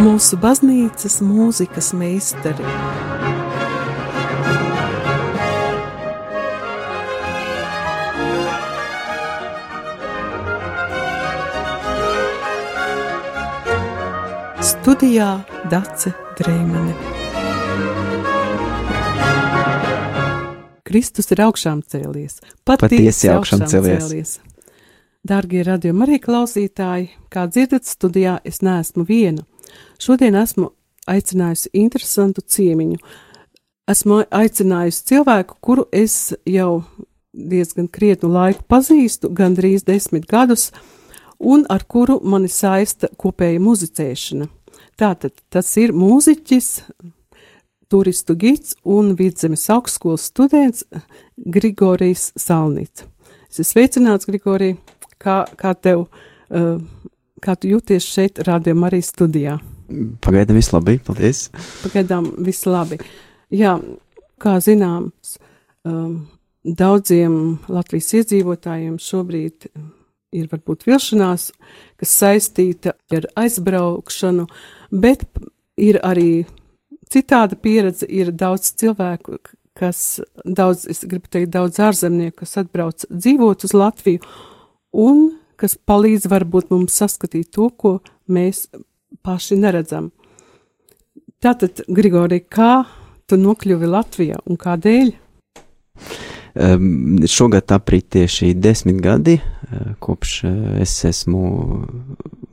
mūsu baznīcas mūzikas meistari. Studijā Dace Dreimane. Kristus ir augšām cēlies, Patiesi augšām cēlies. Dārgie radiokamā arī klausītāji, kā dzirdat, studijā es neesmu viena. Šodien esmu aicinājusi interesantu ciemiņu. Esmu aicinājusi cilvēku, kuru es jau diezgan krietnu laiku pazīstu, gandrīz desmit gadus, un ar kuru mani saista kopēja muzicēšana. Tātad tas ir mūziķis, turistu gids un vidzemes augstskolas students Grigorijs Salnīts. Es esmu sveicināts, Grigorij, kā, kā tev, uh, kā tu jūties šeit, Radio Marijas studijā? Pagaidām viss labi, paldies. Pagaidām viss labi. Jā, kā zināms, um, daudziem Latvijas iedzīvotājiem šobrīd ir varbūt vilšanās, kas saistīta ar aizbraukšanu, bet ir arī citāda pieredze. Ir daudz cilvēku, kas, daudz, es gribu teikt, daudz ārzemnieku, kas atbrauc dzīvot uz Latviju un kas palīdz varbūt mums saskatīt to, ko mēs paši neredzam. Tātad, Grigorija, kā tu nokļuvi Latvijā un kādēļ? Um, šogad aprit tieši desmit gadi, uh, kopš uh, es esmu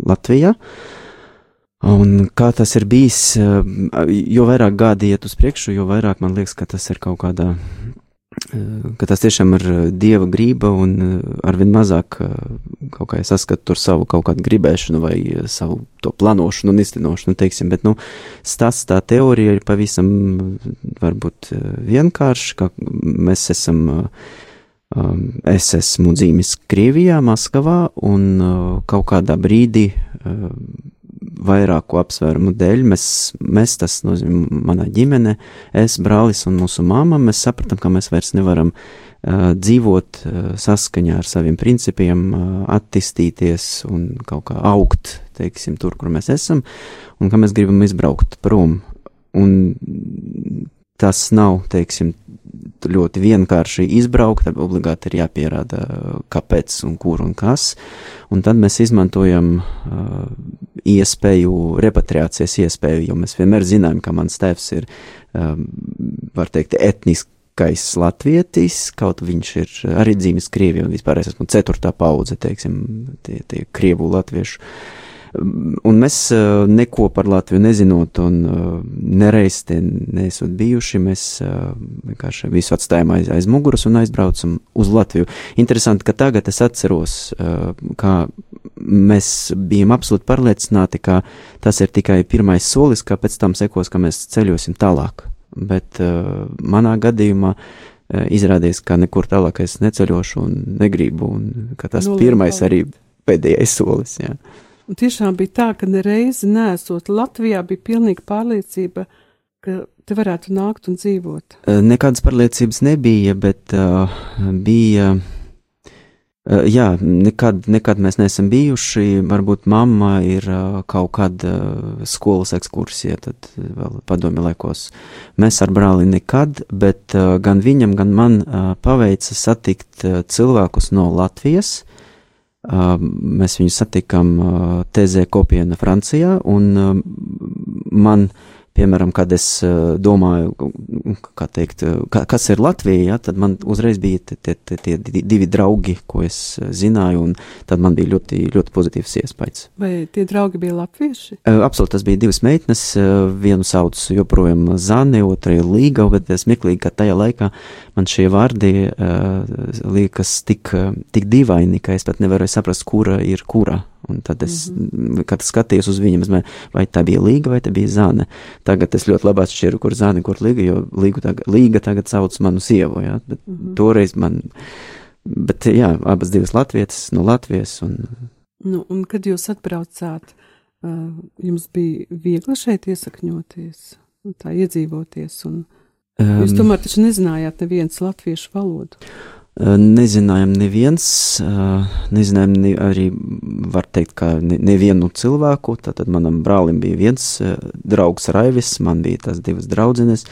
Latvijā. Un kā tas ir bijis, uh, jo vairāk gadi iet uz priekšu, jo vairāk man liekas, ka tas ir kaut kādā ka tas tiešām ir dieva grība un arvien mazāk kaut kā saskatu tur savu kaut kādu gribēšanu vai savu to plānošanu un iztenošanu, teiksim, bet, nu, stāsts tā teorija ir pavisam varbūt vienkārši, ka mēs esam, es esmu dzīvis Krievijā, Maskavā un kaut kādā brīdī vairāku apsvērumu dēļ mēs, mēs tas nozīmē mana ģimene, es, brālis un mūsu māma, mēs sapratām, ka mēs vairs nevaram uh, dzīvot uh, saskaņā ar saviem principiem, uh, attīstīties un kaut kā augt, teiksim, tur, kur mēs esam, un ka mēs gribam izbraukt prom. Un tas nav, teiksim, ļoti vienkārši izbraukt, obligāti ir jāpierāda, kāpēc un kur un kas. Un tad mēs izmantojam uh, iespēju, repatriācijas iespēju, jo mēs vienmēr zinām, ka mans tēvs ir, um, var teikt, etniskais latvietis, kaut viņš ir arī dzīvis Krievijā, un vispār es esmu ceturtā paudze, teiksim, tie, tie Krievu latviešu. Uh, Un mēs neko par Latviju nezinot, un nereiz te nesot bijuši, mēs vienkārši visu atstājām aiz, aiz muguras un aizbraucam uz Latviju. Interesanti, ka tagad es atceros, kā mēs bijām absolūti pārliecināti, ka tas ir tikai pirmais solis, ka pēc tam sekos, ka mēs ceļosim tālāk. Bet manā gadījumā izrādījās, ka nekur tālāk es neceļošu un negribu, un ka tas nu, pirmais arī pēdējais solis. Jā. Un tiešām bija tā, ka nereizi nesot Latvijā, bija pilnīga pārliecība, ka te varētu nākt un dzīvot. Nekādas pārliecības nebija, bet uh, bija. Uh, jā, nekad, nekad mēs neesam bijuši. Varbūt mamma ir uh, kaut kāda uh, skolas ekskursija, tad vēl padomju laikos. Mēs ar brāli nekad, bet gan viņam, gan man uh, paveica satikt cilvēkus no Latvijas, Mēs viņu satikām TZ kopiena Francijā, un man piemēram, kad es domāju, kā teikt, kas ir Latvija, ja, tad man uzreiz bija tie, tie, tie divi draugi, ko es zināju, un tad man bija ļoti, ļoti pozitīvs iespējas. Vai tie draugi bija latvieši? Absolūti, tas bija divas meitnes, vienu sauc joprojām Zane, otru Līga, bet es meklīgi, ka tajā laikā man šie vārdi liekas tik, tik dīvaini, ka es pat nevarēju saprast, kura ir kura. Un tad es, mm -hmm. kad skatījos uz viņiem, vai tā bija līga vai tā bija zāne. Tagad es ļoti labi atšķiru, kur zāne, kur līga, jo līga tagad, līga tagad sauc manu sievu, jā, bet mm -hmm. toreiz man, bet jā, abas divas latvietas no Latvijas. Un, nu, un kad jūs atbraucāt, jums bija viegli šeit iesakņoties, tā iedzīvoties, un jūs tomēr taču nezinājāt nevienas latviešu valodu. Nezinājām neviens, nezinājām ne, arī, var teikt, ka ne, nevienu cilvēku, tātad manam brālim bija viens draugs Raivis, man bija tās divas draudzenes,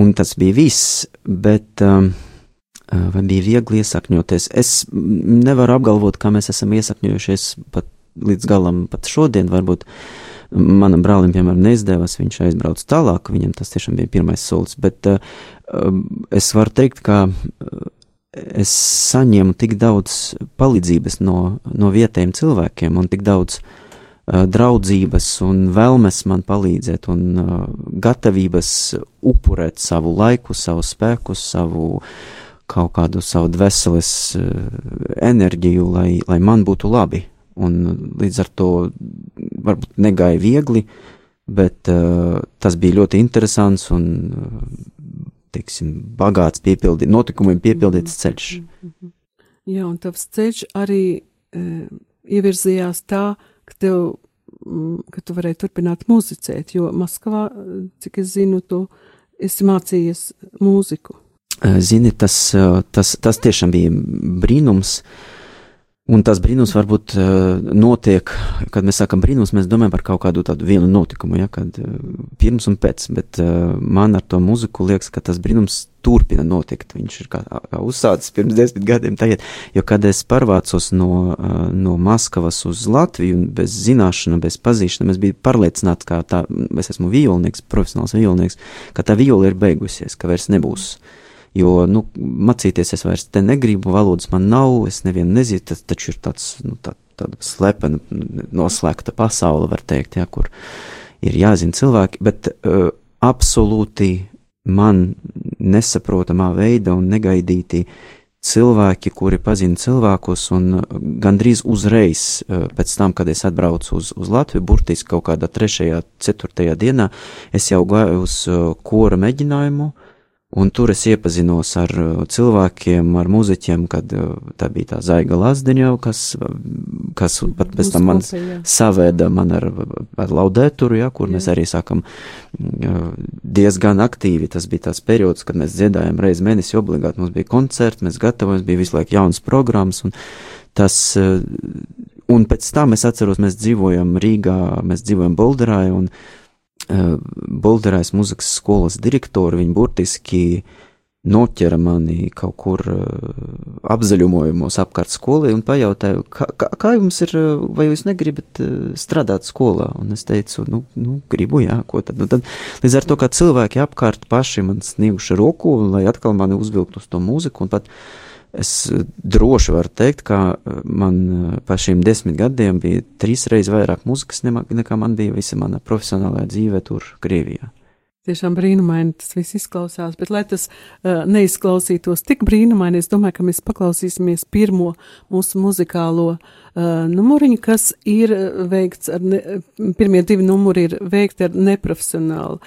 un tas bija viss, bet vai bija viegli iesakņoties? Es nevaru apgalvot, kā mēs esam iesakņojušies pat līdz galam, pat šodien varbūt. Manam brālim, piemēram, neizdevās, viņš aizbrauca tālāk, viņam tas tiešām bija pirmais solis, bet uh, es varu teikt, ka es saņēmu tik daudz palīdzības no, no vietējiem cilvēkiem un tik daudz uh, draudzības un vēlmes man palīdzēt un uh, gatavības upurēt savu laiku, savu spēku, savu kaut kādu savu dvēseles uh, enerģiju, lai, lai man būtu labi. Un līdz ar to varbūt negāja viegli, bet uh, tas bija ļoti interesants un uh, teiksim, bagāts, piepildi, notikumiem piepildīts ceļš. Jā, un tavs ceļš arī e, ievirzījās tā, ka tev, ka tu varēji turpināt muzicēt, jo Maskavā, cik es zinu, tu esi mācījies mūziku. Zini, tas, tas, tas tiešām bija brīnums. Uh, Un tas brīnums varbūt uh, notiek, kad mēs sākam brīnums, mēs domājam par kaut kādu tādu vienu notikumu, ja, kad uh, pirms un pēc, bet uh, man ar to muziku liekas, ka tas brīnums turpina notikt. Viņš ir kā, uzsācis pirms desmit gadiem tagad, jo kad es pārvācos no, no Maskavas uz Latviju bez zināšana, bez pazīšana, es biju pārliecināts, ka tā, es esmu violnieks, profesionāls violnieks, ka tā viola ir beigusies, ka vairs nebūs. Uh, Jo, nu, mācīties es vairs te negribu, valodas man nav, es nevienu nezinu, tas taču ir tāds, nu, tā, tāda slepena, noslēgta pasaule, var teikt, ja, kur ir jāzina cilvēki, bet uh, absolūti man nesaprotamā veida un negaidīti cilvēki, kuri pazina cilvēkus, un gandrīz uzreiz pēc tam, kad es atbraucu uz, uz Latviju, burtiski kaut kādā trešajā, ceturtajā dienā, es jau gāju uz kora mēģinājumu, uh, Un tur es iepazinos ar uh, cilvēkiem, ar muzeķiem, kad uh, tā bija tā zaiga lazdiņa, kas, kas pat pēc tam man savēda man ar, ar laudēturu, ja, kur jā. mēs arī sākam uh, diezgan aktīvi. Tas bija tāds periods, kad mēs dziedājām reizi mēnesi obligāti, mums bija koncerti, mēs gatavojamies, bija visu laiku jaunas programmas, un tas, un pēc tam es atceros, mēs dzīvojam Rīgā, mēs dzīvojam Bolderā, un Bolderais muzikas skolas direktori, viņi burtiski noķera mani kaut kur apzaļumojumos apkārt skolai un pajautāja, kā, kā, kā jums ir, vai jūs negribat strādāt skolā? Un es teicu, nu, nu gribu, jā, ko tad? Nu, tad līdz ar to, kā cilvēki apkārt paši man snieguši roku, lai atkal mani uzvilkt uz to mūziku un pat uh, Es eh, droši varu teikt, ka eh, man eh, pa šiem desmit gadiem bija trīs reizes vairāk muzikas nekā man bija visa mana profesionālā dzīve tur, Krievijā. Tiešām brīnumaini tas viss izklausās, bet lai tas uh, neizklausītos tik brīnumaini, es domāju, ka mēs paklausīsimies pirmo mūsu muzikālo uh, numuriņu, kas ir veikts ar, ne, pirmie divi numuri ir veikti ar neprofesionālu,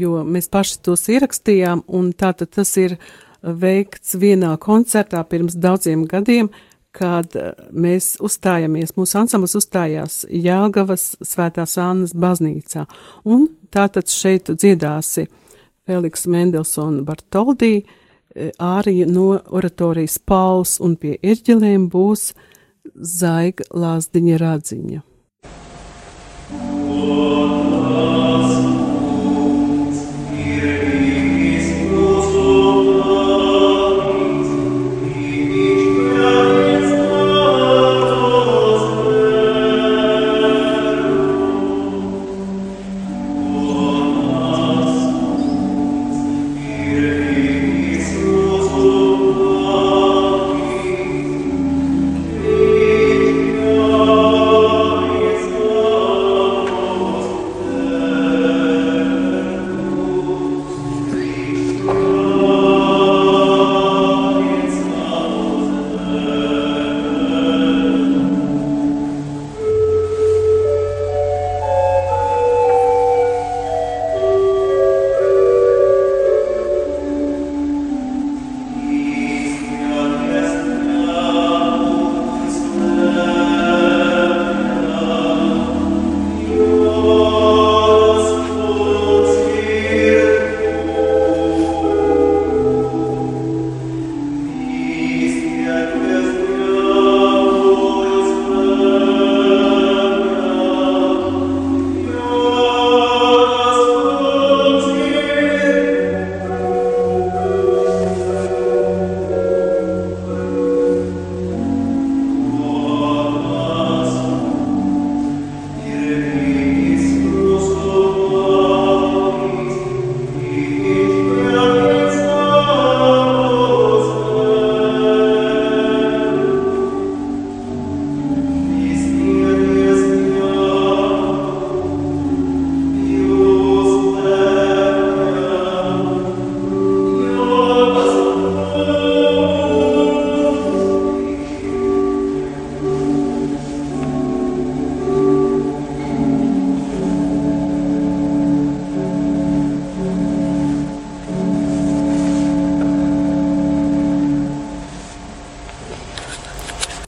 jo mēs paši tos ierakstījām, un tātad tas ir uh, veikts vienā koncertā pirms daudziem gadiem, kad eh, mēs uzstājamies, mūsu ansamblis uzstājās Jāgavas Svētās Annas baznīcā, un tātad šeit dziedāsi Feliks Mendelsona Bartoldī, ārija eh, no oratorijas Pauls, un pie irģelēm būs Zaiga Lāsdiņa Radziņa. Oh,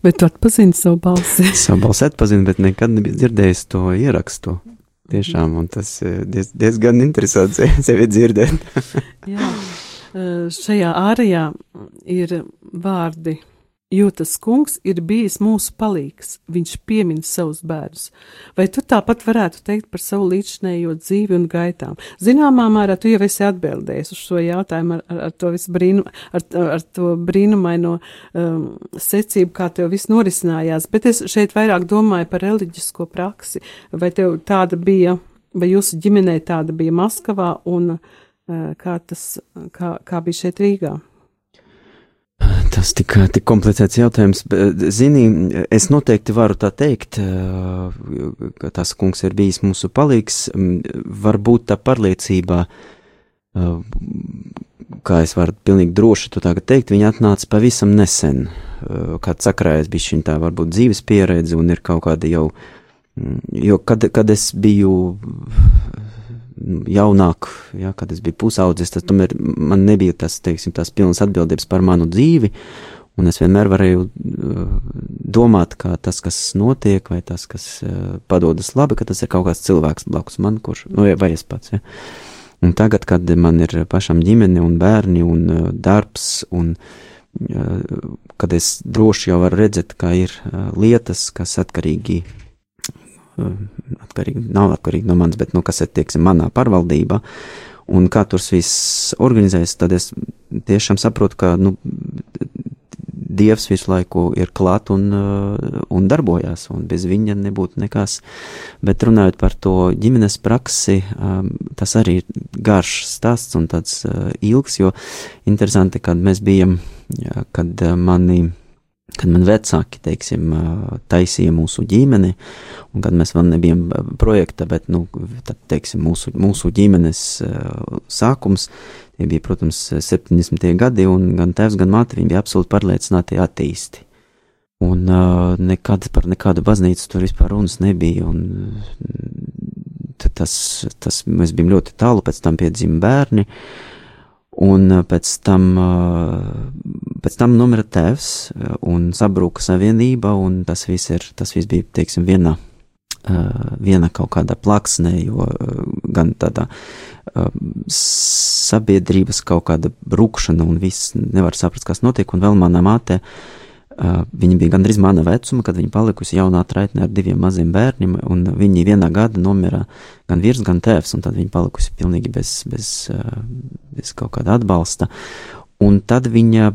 Bet tu atpazini savu balsi. savu balsi atpazinu, bet nekad nebiju dzirdējis to ierakstu. Tiešām, un tas diez, diezgan interesanti sevi dzirdēt. Jā, šajā ārējā ir vārdi jo tas kungs ir bijis mūsu palīgs, viņš piemin savus bērnus. Vai tu tāpat varētu teikt par savu līdzinējo dzīvi un gaitām? Zināmā mērā tu jau esi atbildējis uz šo jautājumu ar, ar, ar to visu brīnum, ar, ar to brīnumaino um, secību, kā tev viss norisinājās, bet es šeit vairāk domāju par reliģisko praksi. Vai tev tāda bija, vai jūsu ģimenei tāda bija Maskavā un uh, kā tas, kā, kā bija šeit Rīgā? Tas tik, tik komplicēts jautājums. Zini, es noteikti varu tā teikt, ka tas kungs ir bijis mūsu palīgs. Varbūt tā pārliecība, kā es varu pilnīgi droši to tagad teikt, viņa atnāca pavisam nesen. Kad sakrājas bija šī tā varbūt dzīves pieredze un ir kaut kāda jau, jo kad, kad es biju jaunāk, ja, kad es biju pusaudzis, tad tomēr man nebija tas, teiksim, tās pilnas atbildības par manu dzīvi, un es vienmēr varēju uh, domāt, ka tas, kas notiek, vai tas, kas uh, padodas labi, ka tas ir kaut kāds cilvēks blakus man, kurš, nu, vai es pats, ja. Un tagad, kad man ir pašam ģimene un bērni un uh, darbs, un kad es droši jau varu redzēt, ka ir lietas, kas atkarīgi atkarīgi, nav atkarīgi no manis, bet, nu, kas ir, tieksim, manā pārvaldībā, un kā tur viss organizējas, tad es tiešām saprotu, ka, nu, Dievs visu laiku ir klāt un, un darbojās, un bez viņa nebūtu nekas. Bet runājot par to ģimenes praksi, tas arī ir garš stāsts un tāds ilgs, jo interesanti, kad mēs bijam, kad mani kad man vecāki, teiksim, taisīja mūsu ģimeni, un kad mēs vēl nebijām projekta, bet, nu, tad, teiksim, mūsu, mūsu ģimenes sākums, tie bija, protams, 70. gadi, un gan tēvs, gan māte, viņi bija absolūti pārliecināti attīsti. Un uh, nekad par nekādu baznīcu tur vispār runas nebija, un tas, tas mēs bijām ļoti tālu, pēc tam piedzima bērni, uh, Un uh, pēc tam, uh, pēc tam numira tēvs uh, un sabruka savienība, un tas viss, ir, tas viss bija, teiksim, viena, viena kaut kāda plaksnē, jo gan tādā sabiedrības kaut kāda rūkšana un viss nevar saprast, kas notiek, un vēl mana māte uh, Uh, viņa bija gandrīz mana vecuma, kad viņa palikusi jaunā traitnē ar diviem maziem bērniem, un viņi vienā gada nomira gan vīrs, gan tēvs, un tad viņa palikusi pilnīgi bez, bez, bez kaut kāda atbalsta. Un tad viņa,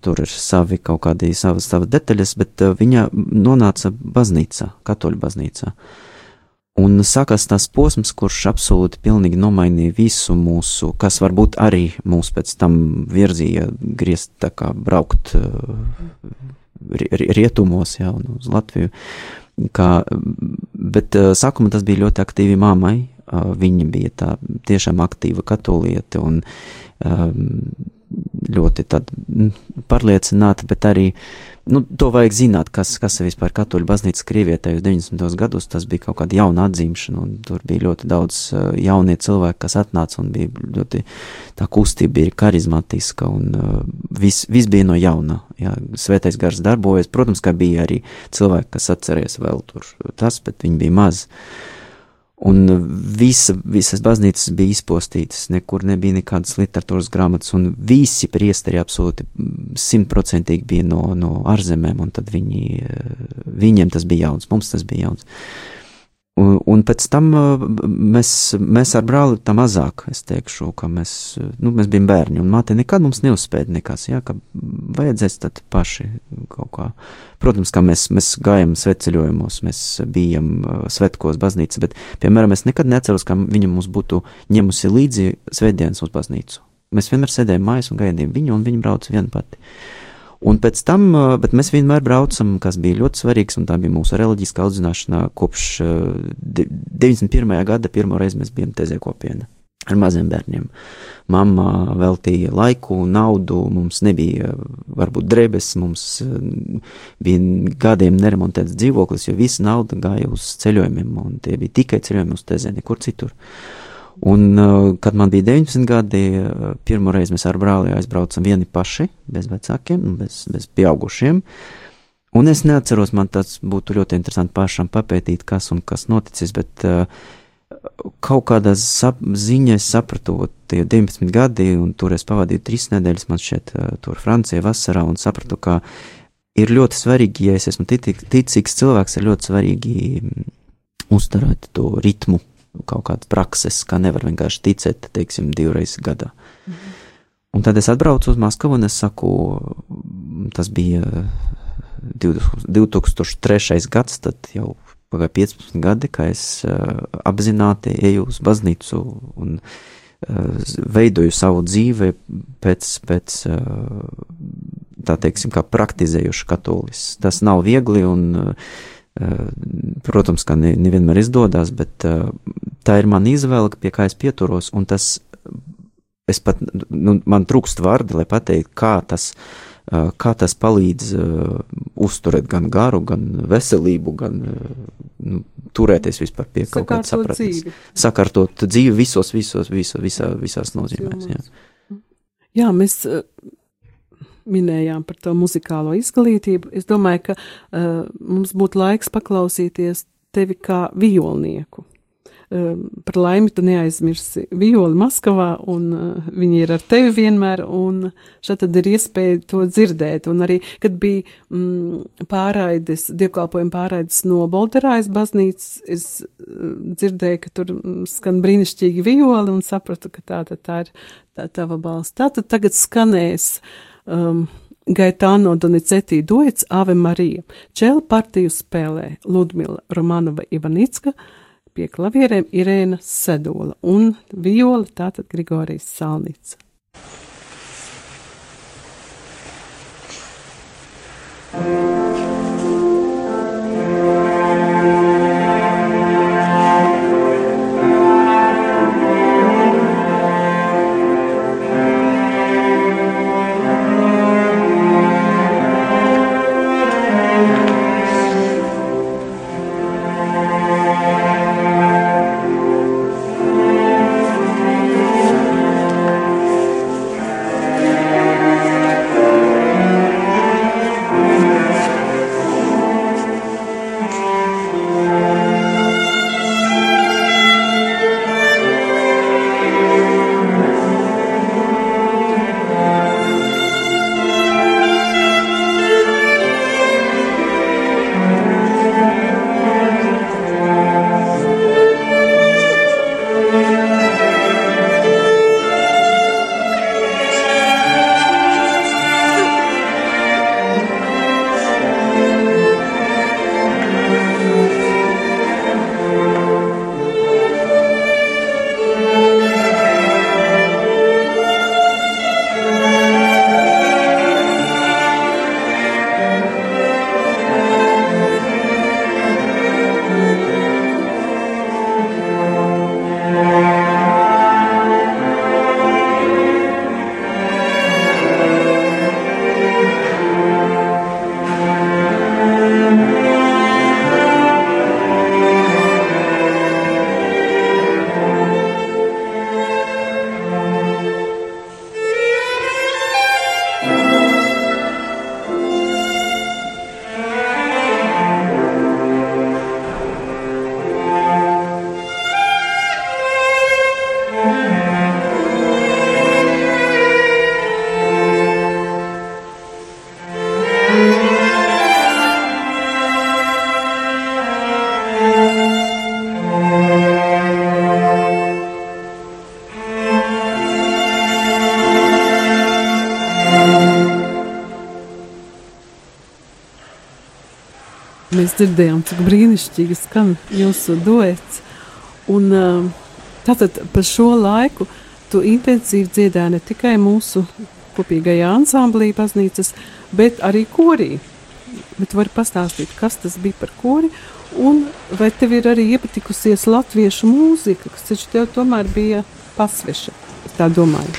tur ir savi kaut kādi savas, savas detaļas, bet viņa nonāca baznīcā, katoļu baznīcā. Uh, Un sākās tas posms, kurš absolūti pilnīgi nomainīja visu mūsu, kas varbūt arī mūs pēc tam virzīja griezt tā kā braukt rietumos, jā, un uz Latviju. Kā, bet sākumā tas bija ļoti aktīvi mammai, viņa bija tā tiešām aktīva katoliete un ļoti tāda pārliecināta, bet arī nu, to vajag zināt, kas, kas ir vispār katoļu baznīca Krievijā tajos 90. gados. Tas bija kaut kāda jauna atzīmšana, un tur bija ļoti daudz uh, jaunie cilvēki, kas atnāca, un bija ļoti tā kustība, bija karizmatiska, un uh, viss vis bija no jauna. Jā, svētais gars darbojas. Protams, ka bija arī cilvēki, kas atcerēs vēl tur tas, bet viņi bija mazi. Uh, Un visa, visas baznīcas bija izpostītas, nekur nebija nekādas literatūras grāmatas, un visi priesteri absolūti simtprocentīgi bija no, no ārzemēm, un tad viņi, viņiem tas bija jauns, mums tas bija jauns. Un, un pēc tam uh, mēs, mēs ar brāli tā mazāk, es teikšu, ka mēs, nu, mēs bijām bērni, un māte nekad mums neuzspēja nekas, jā, ka vajadzēs tad paši kaut kā. Protams, kā mēs, mēs gājam sveceļojumos, mēs bijam uh, svetkos baznīca, bet, piemēram, es nekad neceros, ka viņa mums būtu ņemusi līdzi svētdienas uz baznīcu. Mēs vienmēr sēdējām mājās un gaidījām viņu, un viņa brauca viena pati. Un pēc tam, bet mēs vienmēr braucam, kas bija ļoti svarīgs, un tā bija mūsu reliģiskā audzināšana kopš 91. gada pirmo reizi mēs bijām tezē kopiena ar maziem bērniem. Mamma veltīja laiku, naudu, mums nebija varbūt drebes, mums bija gadiem neremontēts dzīvoklis, jo visa nauda gāja uz ceļojumiem, un tie bija tikai ceļojumi uz tezē, nekur citur. Uh, Un, uh, kad man bija 19 gadi, uh, pirmo reizi mēs ar brāli aizbraucam vieni paši, bez vecākiem, bez, bez pieaugušiem. Un es neatceros, man tas būtu ļoti interesanti pašam papētīt, kas un kas noticis, bet uh, kaut kādā sap, ziņā es sapratu, tie 19 gadi, un tur es pavadīju trīs nedēļas, man šķiet, uh, tur Francijā vasarā, un sapratu, ka ir ļoti svarīgi, ja es esmu ticīgs cilvēks, ir ļoti svarīgi mm, uzturēt to ritmu, kaut kādas prakses, kā nevar vienkārši ticēt, teiksim, divreiz gadā. Mhm. Un tad es atbraucu uz Maskavu un es saku, tas bija 2003. gads, tad jau pagāja 15 gadi, kā es uh, apzināti eju uz baznīcu un uh, veidoju savu dzīvi pēc, pēc uh, tā teiksim, kā praktizējuši katolis. Tas nav viegli un, protams, ka ne, nevienmēr izdodas, bet tā ir mana izvēle, pie kā es pieturos, un tas, es pat, nu, man trūkst vārdi, lai pateiktu, kā tas uh, kā tas palīdz uh, uzturēt gan garu, gan veselību, gan uh, nu, turēties vispār pie kaut kāda sapratnes. Sakārtot dzīvi visos, visos, visos, visā, visās nozīmēs. Jā, jā mēs uh, minējām par to muzikālo izglītību. Es domāju, ka uh, mums būtu laiks paklausīties tevi kā violnieku. Ehm, par laimi tu neaizmirsi violi Maskavā, un uh, viņi ir ar tevi vienmēr, un šeit tad ir iespēja to dzirdēt. Un arī, kad bija mm, pārraides, dievkalpojuma pārraides no Bolderājas baznīcas, es uh, dzirdēju, ka tur mm, skan brīnišķīgi violi, un sapratu, ka tā, tā, tā ir tā tava balss. Tātad tagad skanēs. Um, Gaetano Donizetti duets Ave Marija, čēla partiju spēlē Ludmila Romanova Ivanicka, pie klavierēm Irēna Sedola un viola tātad Grigorijas Salnica. thank you dzirdējām, cik brīnišķīgi skan jūsu duets. Un, um, tātad par šo laiku tu intensīvi dziedāji ne tikai mūsu kopīgajā ansamblī baznīcas, bet arī korī. Bet vari pastāstīt, kas tas bija par kori, un vai tev ir arī iepatikusies latviešu mūzika, kas taču tev tomēr bija pasveša, tā domāju.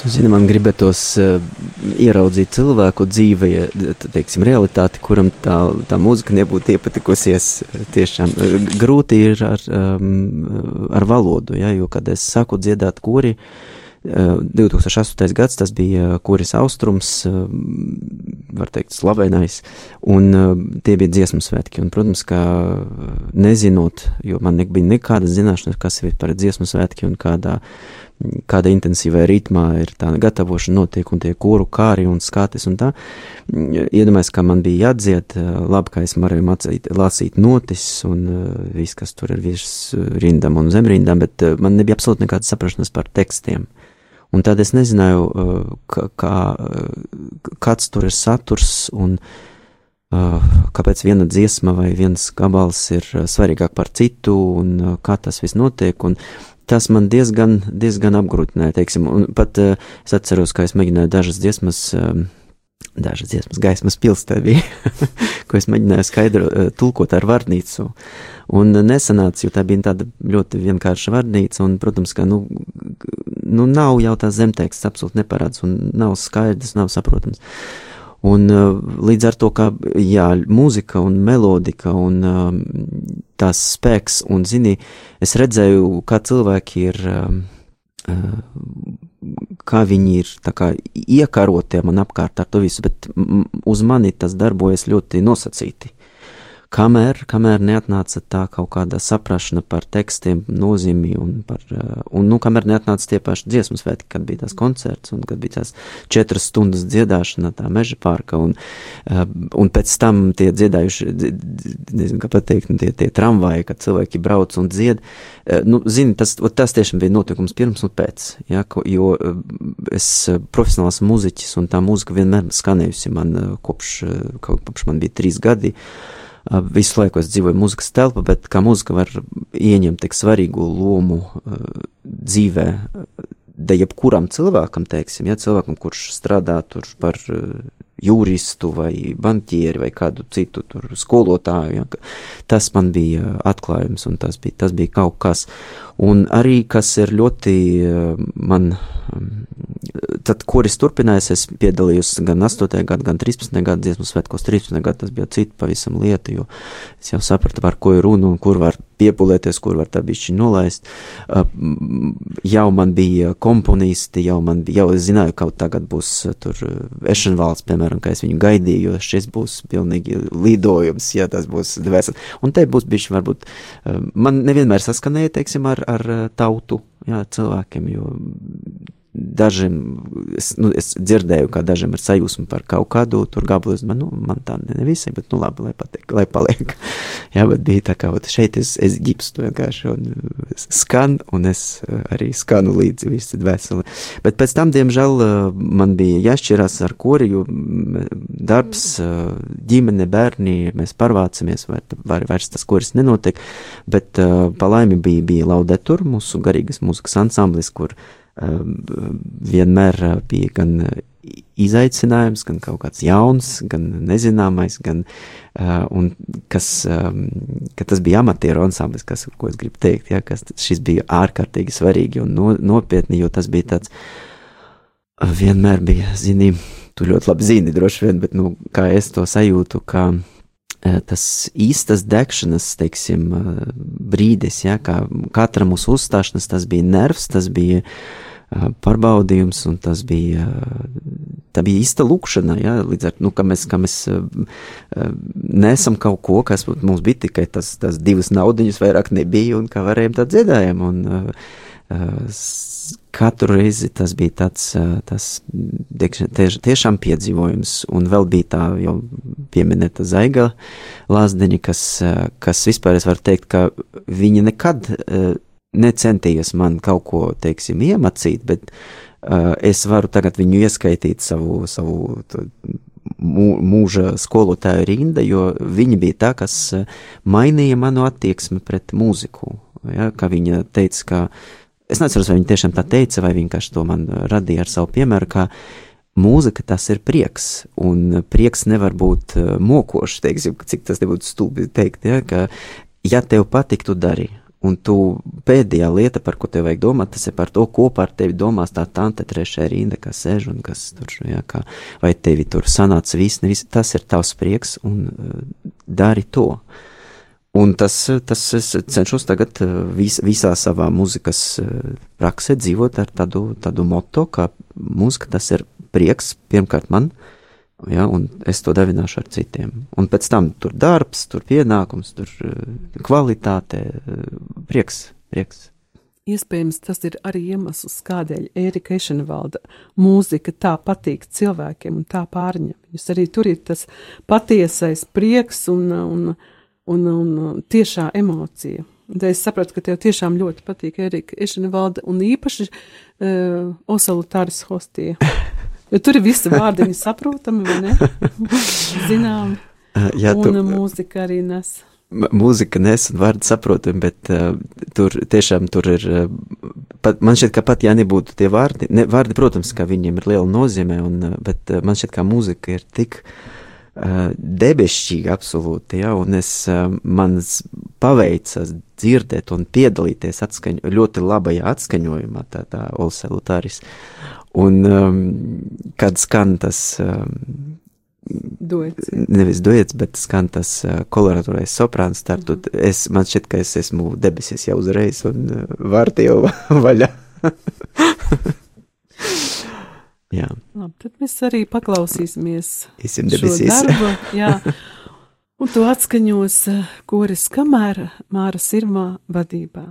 Tu zini, man gribētos uh, ieraudzīt cilvēku dzīvē, teiksim, realitāti, kuram tā, tā mūzika nebūtu iepatikusies. Tiešām uh, grūti ir ar, um, ar valodu, ja, jo, kad es saku dziedāt kori, 2008. gads tas bija kuris austrums, var teikt, slavenais, un tie bija dziesmu svētki. Un, protams, ka nezinot, jo man nebija nekādas zināšanas, kas ir par dziesmu svētki un kādā kāda intensīvā ritmā ir tā gatavošana notiek un tie kuru kāri un skatis un tā. Iedomājos, ka man bija jādzied, labi, ka es varēju mācīt, lasīt notis un viss, kas tur ir virs rindam un zemrindam, bet man nebija absolūti nekādas saprašanas par tekstiem. Un tad es nezināju, kā, kā, kāds tur ir saturs un kāpēc viena dziesma vai viens gabals ir svarīgāk par citu un kā tas viss notiek. Un, tas man diezgan, diezgan apgrūtināja, teiksim, un pat uh, es atceros, ka es mēģināju dažas dziesmas, um, dažas dziesmas gaismas pilstē bija, ko es mēģināju skaidru uh, tulkot ar vārnīcu, un nesanāca, jo tā bija tāda ļoti vienkārša vārnīca, un, protams, ka, nu, nu nav jau tās zemteksts absolūti neparāds, un nav skaidrs, nav saprotams. Uh, Un uh, līdz ar to, ka jā, mūzika un melodika un um, tās spēks, un zini, es redzēju, kā cilvēki ir, um, uh, kā viņi ir kā iekarotiem man apkārt ar to visu, bet uz mani tas darbojas ļoti nosacīti. Kamēr, kamēr neatnāca tā kaut kāda saprašana par tekstiem, nozīmi un par, eh, un, nu, kamēr neatnāca tie paši dziesmu svētki, kad bija tās koncerts un kad bija tās četras stundas dziedāšana tā meža pārka un, eh, un pēc tam tie dziedājuši, nezinu, kā pateikt, nu, tie, tie tramvaji, kad cilvēki brauc un dzied, eh, nu, zini, tas, tas tiešām bija notikums pirms un pēc, ja, jo es profesionāls muziķis un tā mūzika vienmēr skanējusi man kopš, kopš man bija trīs gadi, visu laiku es dzīvoju muzikas telpā, bet kā muzika var ieņemt tik svarīgu lomu dzīvē, da jebkuram cilvēkam, teiksim, ja cilvēkam, kurš strādā tur par juristu vai banķieri vai kādu citu tur skolotāju, ja, tas man bija atklājums un tas bija, tas bija kaut kas. Un arī, kas ir ļoti man tad, kuris turpinājās, es piedalījos gan 8. gadu, gan 13. gadu dziesmu svētkos. 13. gadu tas bija cita pavisam lieta, jo es jau sapratu, par ko ir runa un kur var piepulēties, kur var tā bišķi nolaist. Uh, jau man bija komponisti, jau man bija, jau es zināju, ka tagad būs uh, tur Ešenvalds, piemēram, ka es viņu gaidīju, jo šis būs pilnīgi lidojums, ja tas būs dvēseli. Un te būs bišķi varbūt, man nevienmēr saskanēja, teiksim, ar, ar tautu, jā, cilvēkiem, jo Dažiem es, nu, es dzirdēju, ka dažiem ir sajūsma par kaut kādu tur gabalu. Domāju, nu, man tā nevisai, bet, nu, labi, lai, patiek, lai paliek. Jā, bet bija tā kā, šeit es, es ģipstu vienkārši un skan, un es eh, arī skanu līdzi visu dvēseli. Bet pēc tam, diemžēl, eh, man bija jāšķirās ar kori, jo darbs, eh, ģimene, bērni, mēs pārvācamies, vai, vai vairs tas koris nenotiek, bet pa laimi bija, bija laudetur, mūsu garīgas mūzikas ansamblis, kur Ehm, vienmēr bija gan izaicinājums, gan kaut kāds jauns, gan nezināmais, gan, un kas, ka tas bija amatieru ansamblis, kas, ko es gribu teikt, ja, kas šis bija ārkārtīgi svarīgi un no, nopietni, jo tas bija tāds, vienmēr bija, zini, tu ļoti labi zini droši vien, bet, nu, kā es to sajūtu, ka tas īstas degšanas, teiksim, brīdis, ja, kā katra mūsu uzstāšanās, tas bija nervs, tas bija uh, pārbaudījums, un tas bija, tā bija īsta lūkšana, ja, līdz ar, nu, ka mēs, ka mēs nesam kaut ko, kas mums bija tikai tas, tas divas naudiņas vairāk nebija, un kā varējām tā dziedājam, un katru reizi tas bija tāds, tas tieš, tiešām piedzīvojums, un vēl bija tā jau pieminēta zaiga lāzdeņa, kas, kas vispār es varu teikt, ka viņa nekad necentījos man kaut ko, teiksim, iemācīt, bet es varu tagad viņu ieskaitīt savu, savu mūža skolotāju rinda, jo viņa bija tā, kas mainīja manu attieksmi pret mūziku. Ja, ka viņa teica, ka es neatceros, vai viņa tiešām tā teica, vai vienkārši to man radīja ar savu piemēru, ka mūzika tas ir prieks, un prieks nevar būt mokošs, teiksim, cik tas nebūtu stulbi teikt, ja, ka, ja tev patīk, tu dari. Un tu pēdējā lieta, par ko tev vajag domāt, tas ir par to, ko par tevi domās tā tante trešajā rinda, kas sēž un kas tur, jā, kā, vai tevi tur sanāca viss, nevis, tas ir tavs prieks un uh, dari to. Un tas, tas es cenšos tagad vis, visā savā mūzikas praksē dzīvot ar tādu, tādu moto, ka mūzika tas ir prieks pirmkārt man, ja, un es to devināšu ar citiem. Un pēc tam tur darbs, tur pienākums, tur kvalitāte, prieks, prieks. Iespējams, tas ir arī iemesls, kādēļ Ērika Ešenvalda mūzika tā patīk cilvēkiem un tā pārņem. Jūs arī tur ir tas patiesais prieks un, un, un, un tiešā emocija. Un es sapratu, ka tev tiešām ļoti patīk Erika Ešenvalda un īpaši uh, Osalu Tāris Hostie. Jo tur ir visi vārdiņi saprotami, vai ne? Zināmi. Jā, un tu... mūzika arī nes mūzika nes un vārdi saprotami, bet uh, tur tiešām tur ir, uh, pat, man šķiet, ka pat ja nebūtu tie vārdi, ne, vārdi, protams, ka viņiem ir liela nozīme, un, uh, bet uh, man šķiet, ka mūzika ir tik uh, debešķīga absolūti, ja, un es, man paveicas dzirdēt un piedalīties atskaņu, ļoti labajā atskaņojumā, tā tā Olsa Lutāris, un um, kad skan tas um, duets. Nevis duets, bet skan tas koloratūrais soprāns. Tad mm. es, man šķiet, ka es esmu debesis jau uzreiz un vārti jau vaļā. jā. Labi, tad mēs arī paklausīsimies. Debesīs. Darbu, jā. Un to atskaņos koris kamēr Māra Sirmā vadībā.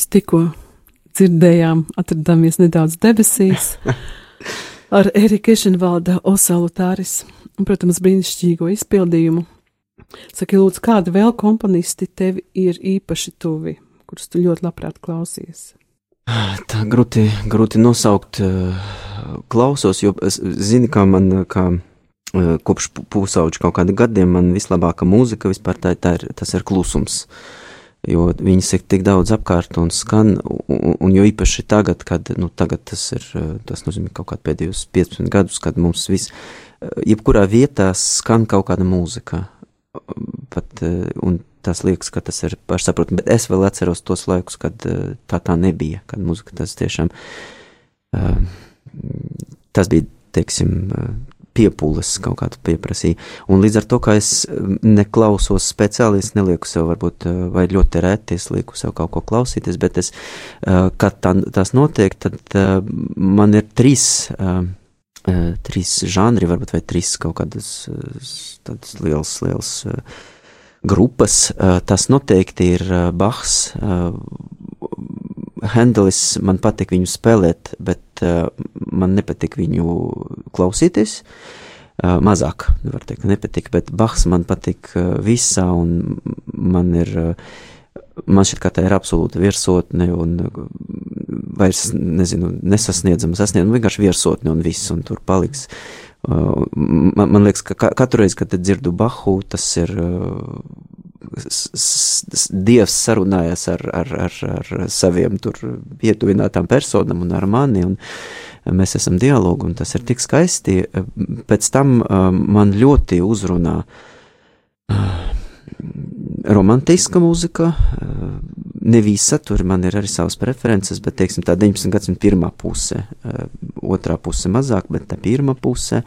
Mēs tikko dzirdējām, atradāmies nedaudz debesīs. ar Erika Ešenvalda Osalutāris un, protams, brīnišķīgo izpildījumu. Saki, lūdzu, kādi vēl komponisti tevi ir īpaši tuvi, kurus tu ļoti labprāt klausies? Tā grūti, grūti nosaukt, klausos, jo es zinu, kā man, kā kopš pusauģa kaut kādiem gadiem, man vislabākā mūzika vispār tā, tā ir, tas ir klusums. Jo viņas ir tik daudz apkārt un skan, un, un jo īpaši tagad, kad, nu, tagad tas ir, tas nozīmē kaut kādu pēdējos 15 gadus, kad mums viss, jebkurā vietā skan kaut kāda mūzika. Pat, un tas liekas, ka tas ir pašsaprotami, bet es vēl atceros tos laikus, kad tā tā nebija, kad mūzika tas tiešām, tas bija, teiksim, piepūles kaut kādu pieprasīja. Un līdz ar to, ka es neklausos speciāli, es nelieku sev, varbūt, eh, vai ļoti reti es lieku sev kaut ko klausīties, bet es, eh, kad tā, tās notiek, tad eh, man ir trīs, trīs žanri, varbūt, vai trīs kaut kādas tādas liels, liels grupas. Tas noteikti ir Bahs. Hendelis man patīk viņu spēlēt, bet uh, man nepatīk viņu klausīties. Uh, mazāk, var teikt, nepatīk, bet Bahs man patīk uh, visā, un man ir, uh, man šķiet, ka tā ir absolūta virsotne, un vairs, nezinu, nesasniedzama, sasniedzama, vienkārši virsotne un viss, un tur paliks. Man, man liekas, ka katru reizi, kad dzirdu Bahu, tas ir Dievs sarunājas ar, ar, ar, ar saviem pietuvinātām personām un ar mani, un mēs esam dialogu, un tas ir tik skaisti. Pēc tam man ļoti uzrunā romantiska mūzika, ne visa, tur man ir arī savas preferences, bet, teiksim, tā 19. gadsimta pirmā puse, otrā puse mazāk, bet tā pirmā puse,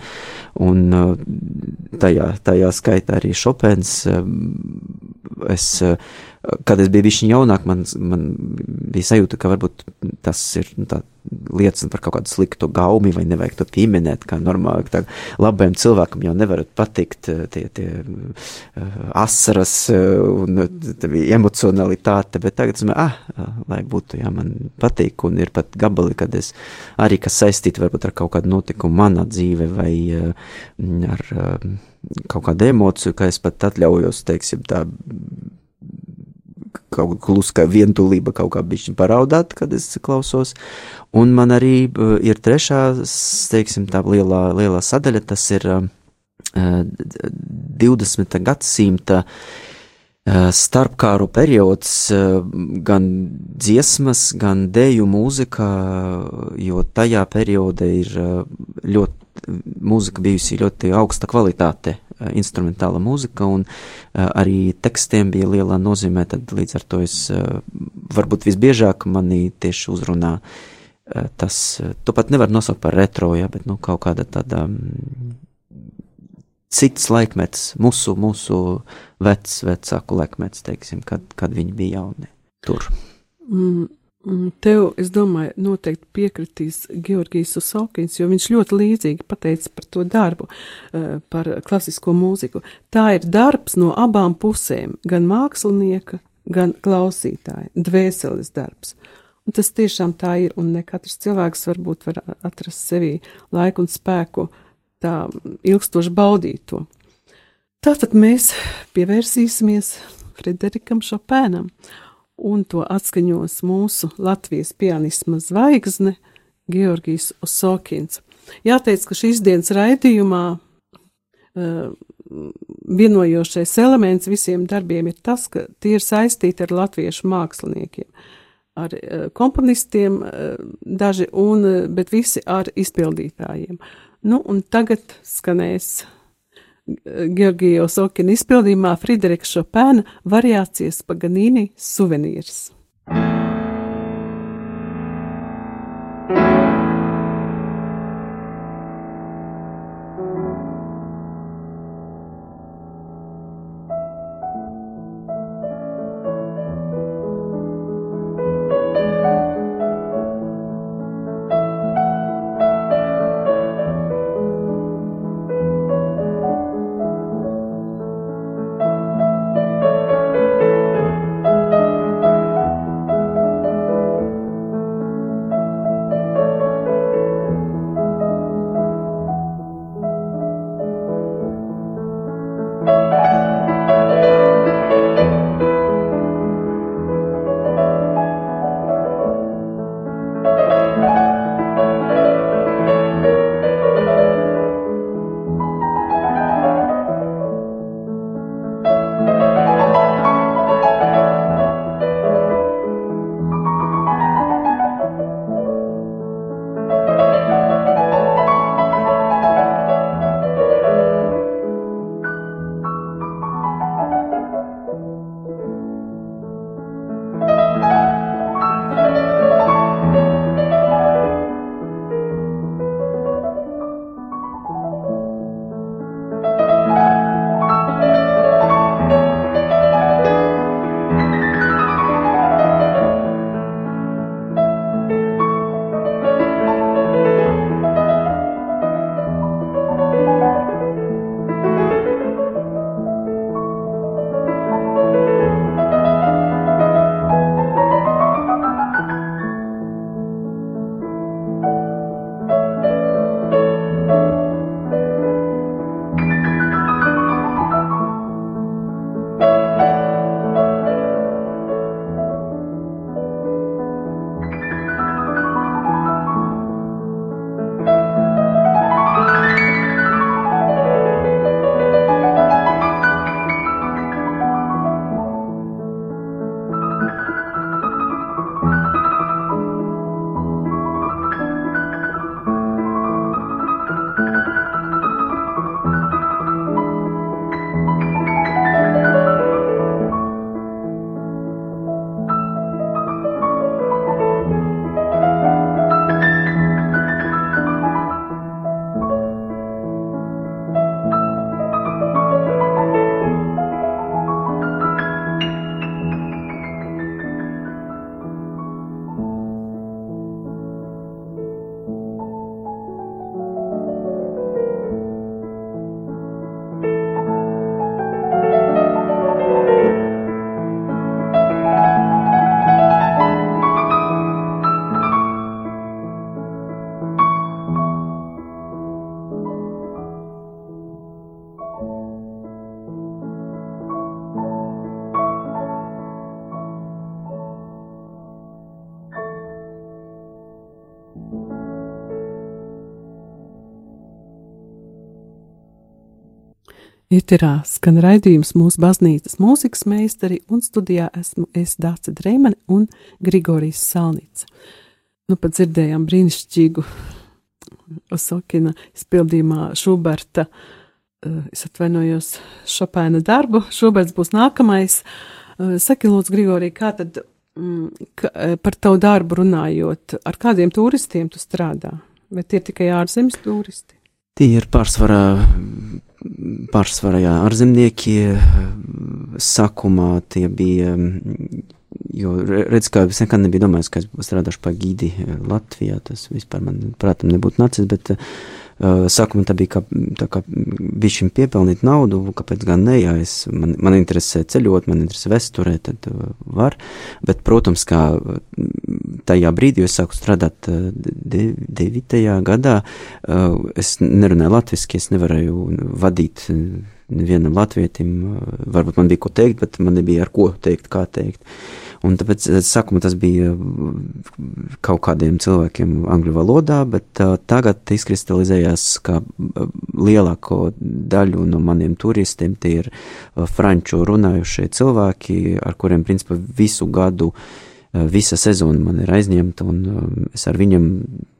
un tajā, tajā skaitā arī Šopens, es kad es biju viņa jaunāk, man, man bija sajūta, ka varbūt tas ir nu, liecina par kaut kādu sliktu gaumi, vai nevajag to pieminēt, kā normāli. Tā labajam cilvēkam jau nevar patikt eh, tie, tie uh, asaras uh, un emocionalitāte, bet tagad es domāju, ah, lai būtu, jā, man patīk, un ir pat gabali, kad es arī, kas saistīti varbūt ar kaut kādu notikumu manā dzīve vai ar kaut kādu emociju, ka es pat atļaujos, teiksim, tā kaut kā kluska vientulība kaut kā bišķi paraudāt, kad es klausos. Un man arī uh, ir trešā, teiksim, tā lielā, lielā sadaļa, tas ir uh, 20. gadsimta uh, starpkāru periods, uh, gan dziesmas, gan deju mūzika, jo tajā periodā ir ļoti, mūzika bijusi ļoti augsta kvalitāte Eh, instrumentāla mūzika, un eh, arī tekstiem bija lielā nozīmē. Tad līdz ar to es eh, varbūt visbiežāk manī tieši uzrunā tas, to pat nevar nosaukt par retro, ja, bet nu, kaut kāda tāda mm, cits laikmets, mūsu, mūsu vecs, vecāku laikmets, teiksim, kad, kad viņi bija jauni tur. Mm. Tev, es domāju, noteikti piekritīs Georgijs Usokins, jo viņš ļoti līdzīgi pateica par to darbu, eh, par klasisko mūziku. Tā ir darbs no abām pusēm, gan mākslinieka, gan klausītāja, dvēseles darbs. Un tas tiešām tā ir, un ne katrs cilvēks varbūt var atrast sevī laiku un spēku tā ilgstoši baudīt to. Tātad mēs pievērsīsimies Frederikam Šopēnam un to atskaņos mūsu Latvijas pianisma zvaigzne Georgijs Osokins. Jāteic, ka šīs dienas raidījumā uh, vienojošais elements visiem darbiem ir tas, ka tie ir saistīti ar latviešu māksliniekiem, ar uh, komponistiem uh, daži, un, bet visi ar izpildītājiem. Nu, un tagad skanēs Georgija Osokina izpildījumā Friderika Šopēna variācijas Paganīni suvenīrs. Ieterā skan raidījums mūsu baznīcas mūzikas meistari, un studijā esmu es Dāca Dreimane un Grigorijs Salnīca. Nu, pat dzirdējām brīnišķīgu Osokina izpildījumā Šuberta, eh, es atvainojos, Šopēna darbu. Šuberts būs nākamais. Eh, saki, lūdzu, Grigorija, kā tad mm, ka, eh, par tavu darbu runājot, ar kādiem turistiem tu strādā? Vai tie ir tikai ārzemes turisti? Tie ir pārsvarā pārsvarā jā, ārzemnieki. Sākumā tie bija, jo redz, ka es nekad nebiju domājis, ka es strādāšu pa gidi Latvijā. Tas vispār man, prātam, nebūtu nācis, bet Uh, sākumā tā bija kā, tā kā bišķiņ piepelnīt naudu, kāpēc gan ne, ja es, man, man interesē ceļot, man interesē vesturē, tad uh, var, bet, protams, kā tajā brīdī, jo es sāku strādāt uh, de, devītajā gadā, uh, es nerunāju latviski, es nevarēju vadīt nevienam latvietim, uh, varbūt man bija ko teikt, bet man nebija ar ko teikt, kā teikt. Un tāpēc eh, sākumā tas bija mm, kaut kādiem cilvēkiem angļu valodā, bet uh, tagad izkristalizējās, ka lielāko daļu no maniem turistiem. Tie ir uh, franču runājušie cilvēki, ar kuriem principā visu gadu visa sezona man ir aizņemta, un es ar viņiem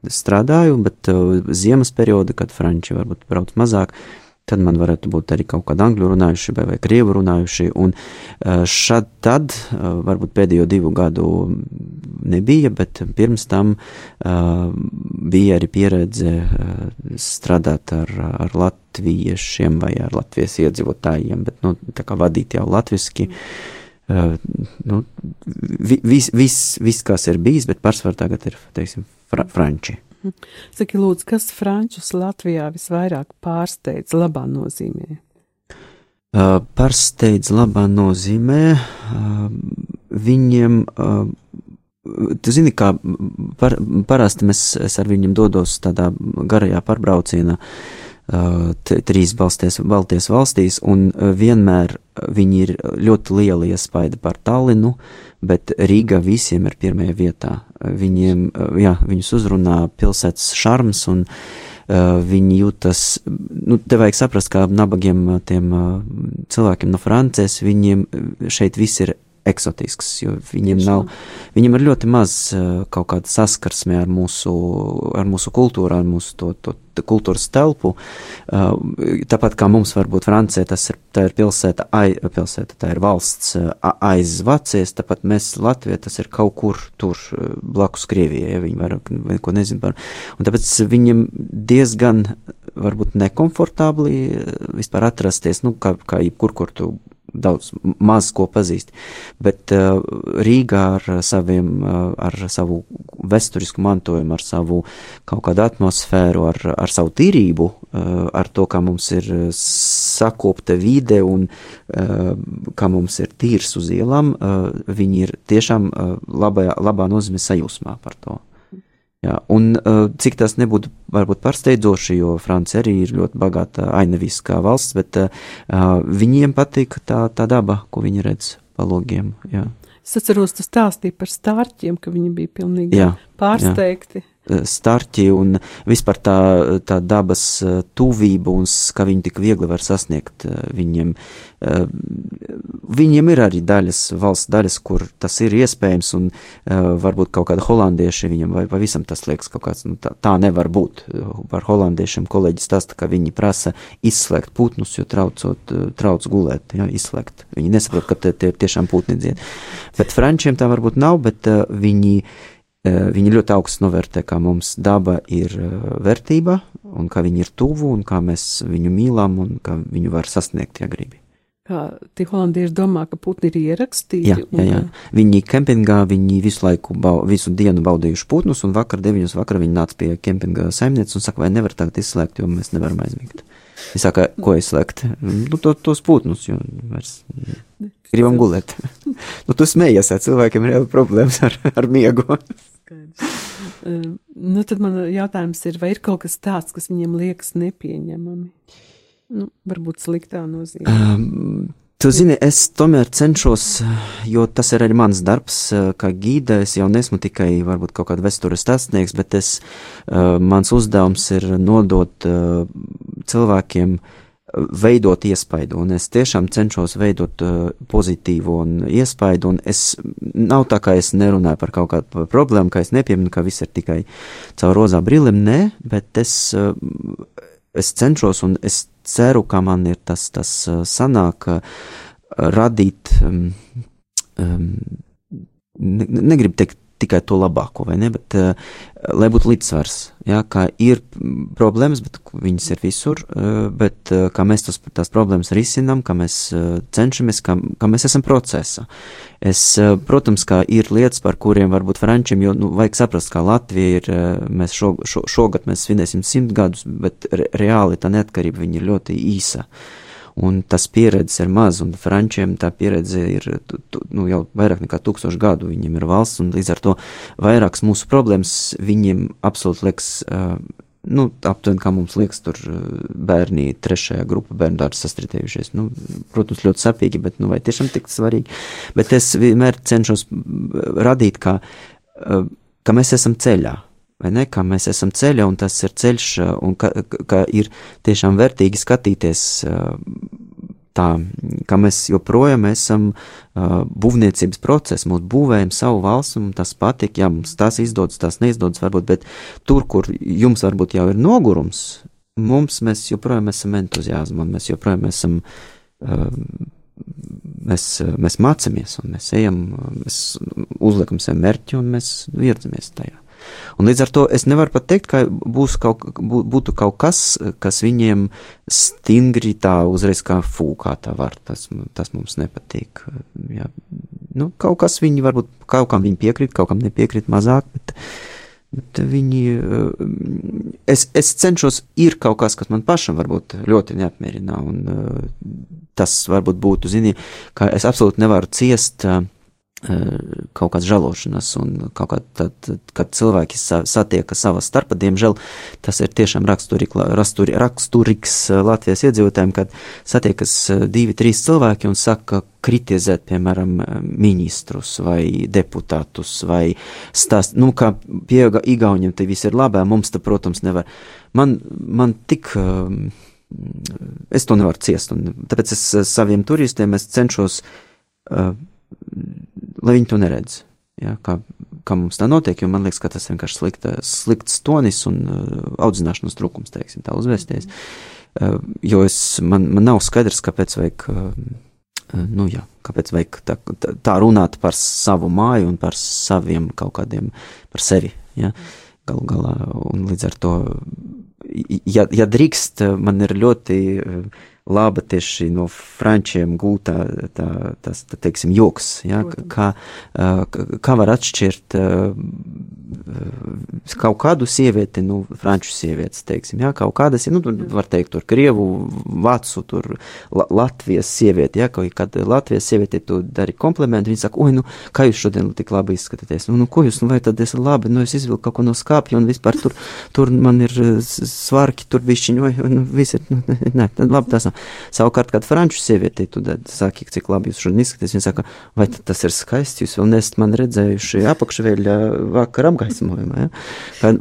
strādāju, bet ziemas perioda, kad franči varbūt brauc mazāk, tad man varētu būt arī kaut kādi angļu runājuši vai, vai krievu runājuši, un šad tad, varbūt pēdējo divu gadu nebija, bet pirms tam bija arī pieredze strādāt ar, ar latviešiem vai ar latvijas iedzīvotājiem, bet, nu, tā kā vadīt jau latviski. Uh, nu, viss, vis, vis, kas ir bijis, bet pārsvarā tagad ir, teiksim, fra, franči. Saki, lūdzu, kas frančus Latvijā visvairāk pārsteidz labā nozīmē? Uh, pārsteidz labā nozīmē. Uh, viņiem, uh, tu zini, kā par, parasti mēs, es ar viņiem dodos tādā garajā pārbraucienā, uh, trīs balsties, Baltijas valstīs, un uh, vienmēr viņi ir ļoti liela iespaida par Tallinu, bet Rīga visiem ir pirmajā vietā. Viņiem, jā, viņus uzrunā pilsētas šarms un viņi jūtas, nu, te vajag saprast, kā nabagiem tiem cilvēkiem no Francijas, viņiem šeit viss ir eksotisks, jo viņiem nav, viņiem ir ļoti maz uh, kaut kāda saskarsme ar mūsu, ar mūsu kultūru, ar mūsu to, to, to kultūras telpu. Uh, tāpat kā mums varbūt Francija, tas ir, ir pilsēta, ai, pilsēta, tā ir valsts uh, aiz Vācijas, tāpat mēs Latvija, tas ir kaut kur tur blakus Krievijai, ja viņi vairāk neko nezin par. Un tāpēc viņiem diezgan varbūt nekomfortabli vispār atrasties, nu, kā, kā jebkur, kur tu daudz maz ko pazīst, bet uh, Rīgā ar saviem, uh, ar savu vēsturisku mantojumu, ar savu kaut kādu atmosfēru, ar, ar savu tīrību, uh, ar to, kā mums ir sakopta vide un kā mums ir tīrs uz ielām, viņi ir tiešām labā, labā nozīmē sajūsmā par to. Jā, un uh, cik tas nebūtu varbūt pārsteidzoši, jo Francija arī ir ļoti bagāta ainaviskā valsts, bet uh, viņiem patīk tā, tā daba, ko viņi redz pa logiem. Jā. Es atceros, tu stāstīji par stārķiem, ka viņi bija pilnīgi jā, pārsteigti. Jā. Eh, starķi un vispār tā, tā dabas eh, tuvība un kā viņi tik viegli var sasniegt eh, viņiem. Viņiem ir arī daļas, valsts daļas, kur tas ir iespējams, un varbūt kaut kāda holandieši viņam vai pavisam tas liekas kaut kāds, nu tā, tā nevar būt. Par holandiešiem kolēģis stāsta, ka viņi prasa izslēgt putnus, jo traucot, trauc gulēt, jā, izslēgt. Viņi nesaprot, ka tie, tie tiešām putni dzied. Bet frančiem tā varbūt nav, bet viņi viņi ļoti augstu novērtē, kā mums daba ir vērtība, un kā viņi ir tuvu, un kā mēs viņu mīlam, un kā viņu var sasniegt, ja gribi. Kā tie holandieši domā, ka putni ir ierakstīti? Jā, jā, jā. Viņi kempingā, viņi visu laiku, bau, visu dienu baudījuši putnus, un vakar deviņos vakarā viņi nāca pie kempinga saimnieces un saka, vai nevar tagad izslēgt, jo mēs nevaram aizmigt. Viņš saka, ko izslēgt? Nu, to, tos putnus, jo vairs gribam gulēt. nu, tu smējies, cilvēkiem ir problēmas ar, ar miegu. Uh, nu, tad man jautājums ir, vai ir kaut kas tāds, kas viņiem liekas nepieņemami? Nu, varbūt sliktā nozīmē. Um, Tu zini, es tomēr cenšos, jo tas ir arī mans darbs, kā gīda. Es jau nesmu tikai varbūt kaut kāda vēstures stāstnieks, bet es, uh, mans uzdevums ir nodot uh, cilvēkiem veidot iespaidu, un es tiešām cenšos veidot uh, pozitīvu un iespaidu, un es nav tā, ka es nerunāju par kaut kādu problēmu, ka es nepieminu, ka viss ir tikai caur rozā brilēm, nē, bet es, uh, es cenšos un es ceru, ka man ir tas, tas uh, sanāk uh, radīt, um, um, ne, negribu teikt tikai to labāko, vai ne, bet uh, lai būtu līdzsvars, jā, ka ir problēmas, bet viņas ir visur, uh, bet uh, kā mēs tos, tās problēmas risinām, kā mēs cenšamies, kā, kā mēs esam procesā. Es, protams, kā ir lietas, par kuriem varbūt frančiem, jo, nu, vajag saprast, kā Latvija ir, mēs šo, šo, šogad mēs svinēsim simt gadus, bet re, reāli tā neatkarība viņa ir ļoti īsa. Uh, un tas pieredzes ir maz, un frančiem tā pieredze ir tu, tu, nu, jau vairāk nekā tūkstoši gadu, viņiem ir valsts, un līdz ar to vairākas mūsu problēmas viņiem absolūti liekas, uh, nu, aptuveni kā mums liekas, tur bērni trešajā grupā bērnu dārza sastritējušies. Nu, protams, ļoti sapīgi, bet nu, vai tiešām tik svarīgi. Bet es vienmēr cenšos radīt, ka, ka mēs esam ceļā vai ne, kā mēs esam ceļā, un tas ir ceļš, un ka, ka ir tiešām vērtīgi skatīties tā, ka mēs joprojām esam uh, būvniecības procesā, mums būvējam savu valsts, un tas patīk, ja mums tas izdodas, tas neizdodas, varbūt, bet tur, kur jums varbūt jau ir nogurums, mums mēs joprojām esam entuziasmā, mēs joprojām esam, uh, mēs, mēs mācamies, un mēs ejam, mēs uzliekam sev mērķi, un mēs virzamies tajā. Un līdz ar to es nevaru pat teikt, ka būs kaut, būtu kaut kas, kas viņiem stingri tā uzreiz kā fūkā tā var. Tas, tas mums nepatīk. Jā. Nu, kaut kas viņi varbūt, kaut kam viņi piekrīt, kaut kam nepiekrīt mazāk, bet, bet viņi, es, es cenšos, ir kaut kas, kas man pašam varbūt ļoti neapmierina, un tas varbūt būtu, zini, ka es absolūti nevaru ciest uh, Eh, kaut kādas žēlošanas, un kaut kā tad, kad cilvēki satiekas savā starpā, diemžēl tas ir tiešām rasturi, raksturīgs eh, Latvijas iedzīvotājiem, kad satiekas eh, divi, trīs cilvēki un saka, kritizēt, piemēram, ministrus vai deputātus vai stāst, nu, kā pie Igauniem te viss ir labā, mums te, protams, nevar. Man, man tik. Es to nevaru ciest, un tāpēc es saviem turistiem es cenšos uh, lai viņi to neredz. Ja, kā, kā mums tā notiek, jo man liekas, ka tas vienkārši slikta, slikts tonis un uh, audzināšanas trūkums, teiksim, tā uzvēsties. Uh, jo es, man, man nav skaidrs, kāpēc vajag, uh, uh, nu jā, kāpēc vajag tā, tā runāt par savu māju un par saviem kaut kādiem, par sevi, ja, galu galā, un līdz ar to, ja, ja drīkst, man ir ļoti uh, laba tieši no frančiem gūtā tā, tas, tā, teiksim, joks, ja, kā, kā var atšķirt kaut kādu sievieti, nu, franču sievietes, teiksim, ja, kaut kādas, nu, var teikt, tur krievu, vācu, tur Latvijas sievieti, ja, kad Latvijas sievieti tu dari komplimentu, viņi saka, oi, nu, kā jūs šodien tik labi izskatāties, nu, nu, ko jūs, nu, vai tad es labi, nu, es izvilku kaut ko no skāpja un vispār tur, tur man ir svarki, tur bišķiņi, vai, nu, viss ir, nu, nē, labi, tas nav. Savukārt, kad franču sievieti, tu saki, cik labi jūs šodien izskatāties, viņa saka, vai tas ir skaisti, jūs vēl nesat man redzējuši apakšveļa vakar apgaismojumā. Ja?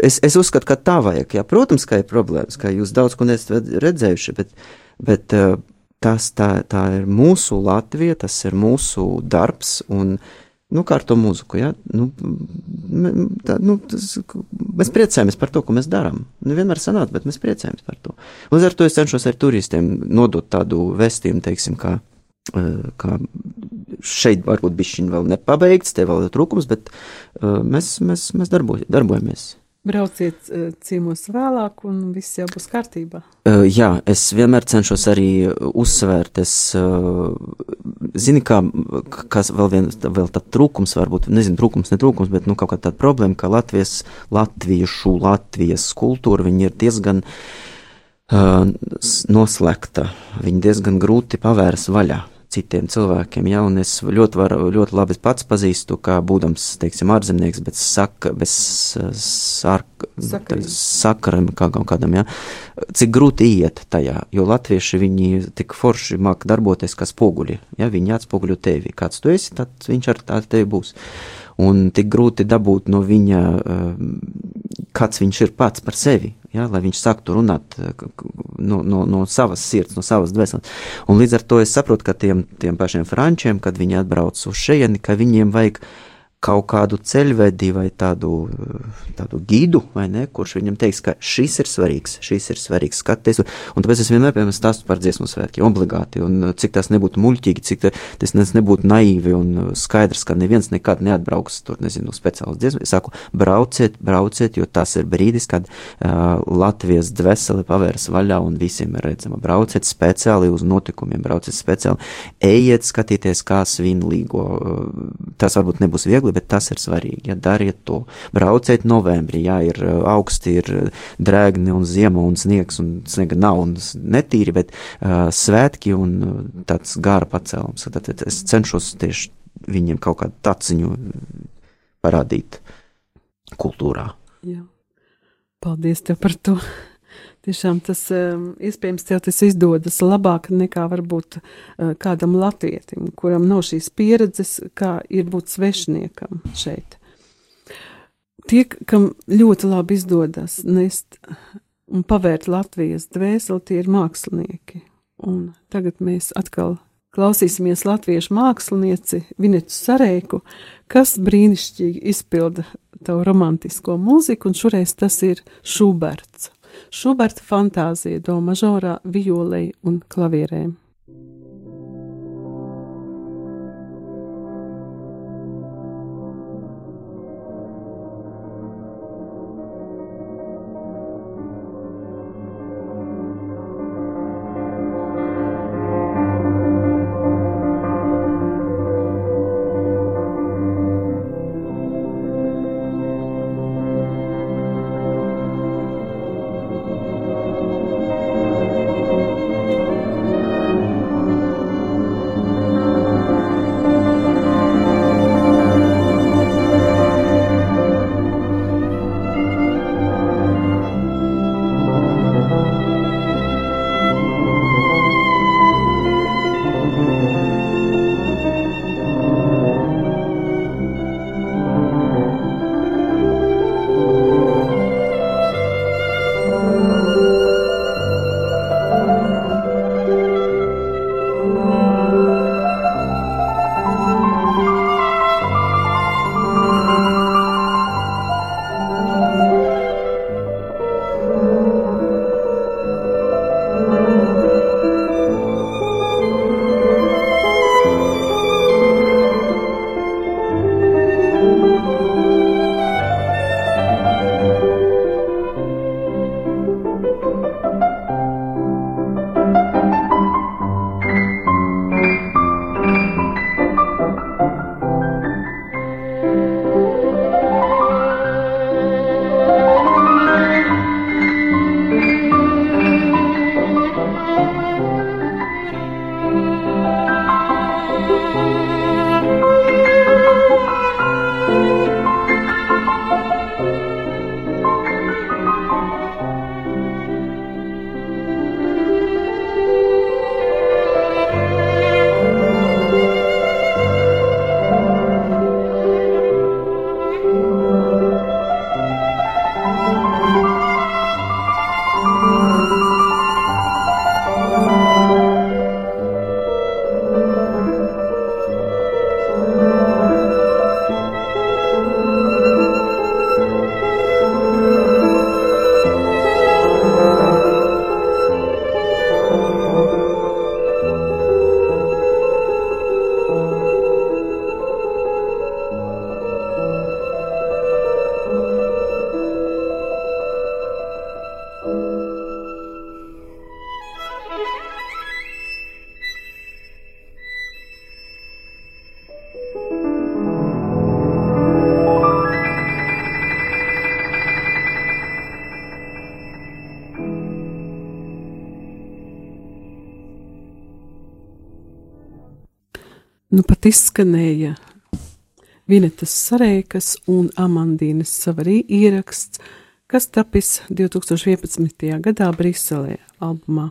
Es, es uzskatu, ka tā vajag. Ja? Protams, ka ir problēmas, ka jūs daudz ko nesat redzējuši, bet, bet tas tā, tā ir mūsu Latvija, tas ir mūsu darbs un nu, kā ar to mūziku. Ja? Nu, tā, nu, tas, mēs priecājamies par to, ko mēs darām. Nu, vienmēr sanāk, bet mēs priecājamies par to. Līdz ar to es cenšos ar turistiem nodot tādu vēstījumu, teiksim, kā, eh, kā šeit varbūt bišķiņ vēl nepabeigts, te vēl ir trūkums, bet uh, mēs, mēs, mēs darbo, darbojamies. Brauciet uh, ciemos vēlāk, un viss jau būs kārtībā. Uh, jā, es vienmēr cenšos arī uzsvērt. Es, uh, zini, kā, kas vēl viens, vēl tā trūkums, varbūt, nezinu, trūkums, ne trūkums, bet, nu, kaut kā tāda problēma, ka Latvijas, latviešu, Latvijas kultūra, ir diezgan uh, noslēgta, viņi diezgan grūti pavērs vaļā citiem cilvēkiem. Ja, un es ļoti, var, ļoti labi pats pazīstu, kā būdams, teiksim, ārzemnieks, bet saka, bez sark, sakaram kā kādam, ja, cik grūti iet tajā, jo latvieši viņi tik forši māk darboties kā spoguļi, ja, viņi atspoguļo tevi, kāds tu esi, tad viņš ar tevi būs. Un tik grūti dabūt no viņa, kāds viņš ir pats par sevi, ja, lai viņš sāktu runāt no, no, no savas sirds, no savas dvēseles. Un līdz ar to es saprotu, ka tiem, tiem pašiem frančiem, kad viņi atbrauc uz šejieni, ka viņiem vajag kaut kādu ceļvedi vai tādu, tādu gidu, vai ne, kurš viņam teiks, ka šis ir svarīgs, šis ir svarīgs skaties, un tāpēc es vienmēr, piemēram, stāstu par dziesmu svētkiem, obligāti, un uh, cik tas nebūtu muļķīgi, cik tas nebūtu naivi un uh, skaidrs, ka neviens nekad neatbrauks tur, nezinu, speciāls dziesmu. Es saku, brauciet, brauciet, jo tas ir brīdis, kad uh, Latvijas dvēseli pavērs vaļā un visiem ir redzama. Brauciet speciāli uz notikumiem, brauciet speciāli, ejiet skatīties, kā svin līgo. Uh, tas varbūt nebūs viegli, viegli, bet tas ir svarīgi. Ja, dariet to. Brauciet novembrī, ja ir augsti, ir drēgni un ziema un sniegs un sniega nav un netīri, bet uh, svētki un tāds gara pacēlums. Tad, tad es cenšos tieši viņiem kaut kādu taciņu parādīt kultūrā. Jā. Paldies tev par to. Tiešām tas um, iespējams tev tas izdodas labāk nekā varbūt uh, kādam latvietim, kuram nav šīs pieredzes, kā ir būt svešniekam šeit. Tie, kam ļoti labi izdodas nest un pavērt Latvijas dvēseli, tie ir mākslinieki. Un tagad mēs atkal klausīsimies latviešu mākslinieci Vinetu Sarēku, kas brīnišķīgi izpilda tavu romantisko mūziku, un šoreiz tas ir Šuberts. Šuberta fantāzija do mažorā, violei un klavierēm. Pat izskanēja Vinetas Sarēkas un Amandīnas Savarī ieraksts, kas tapis 2011. gadā Briselē albumā.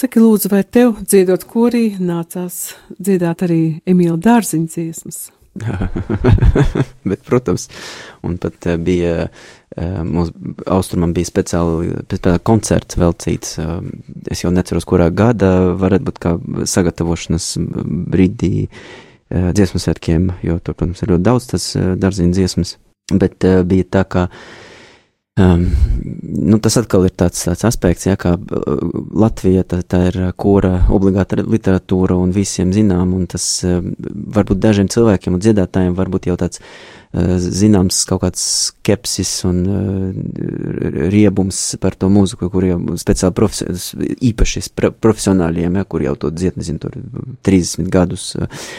Saki, lūdzu, vai tev dziedot korī nācās dziedāt arī Emīļa Dārziņa dziesmas? Bet, protams, un pat uh, bija, uh, mums austrumam bija speciāli, speciāli koncerts velcīts, uh, es jau neceros, kurā gada, varētu būt kā sagatavošanas brīdī dziesmu svētkiem, jo tur, protams, ir ļoti daudz tas dārziņu dziesmas, bet bija tā, ka Um, nu, tas atkal ir tāds, tāds aspekts, ja, kā uh, Latvija tā, tā ir kora obligāta literatūra un visiem zinām, un tas uh, varbūt dažiem cilvēkiem un dziedātājiem varbūt jau tāds uh, zināms kaut kāds skepsis un uh, riebums par to mūziku, kur jau speciāli profesi īpaši profesionāļiem, ja, kur jau to dzied, nezinu, tur 30 gadus.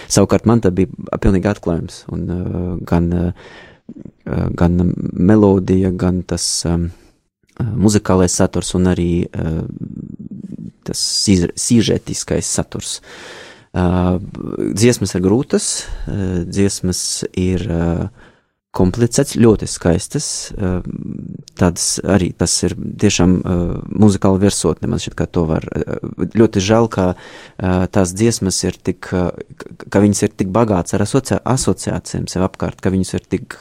Savukārt man tā bija pilnīgi atklājums, un uh, gan uh, Eh, gan melodija, gan tas um, muzikālais saturs un arī uh, tas sižetiskais saturs. Uh, dziesmas ir grūtas, uh, dziesmas ir uh, komplicētas, ļoti skaistas. Uh, tādas arī tas ir tiešām uh, muzikāla virsotne. Man šķiet, ka to var. Uh, ļoti žēl, ka uh, tās dziesmas ir tik, uh, ka viņas ir tik bagātas ar asocia asociācijām sev apkārt, ka viņas ir tik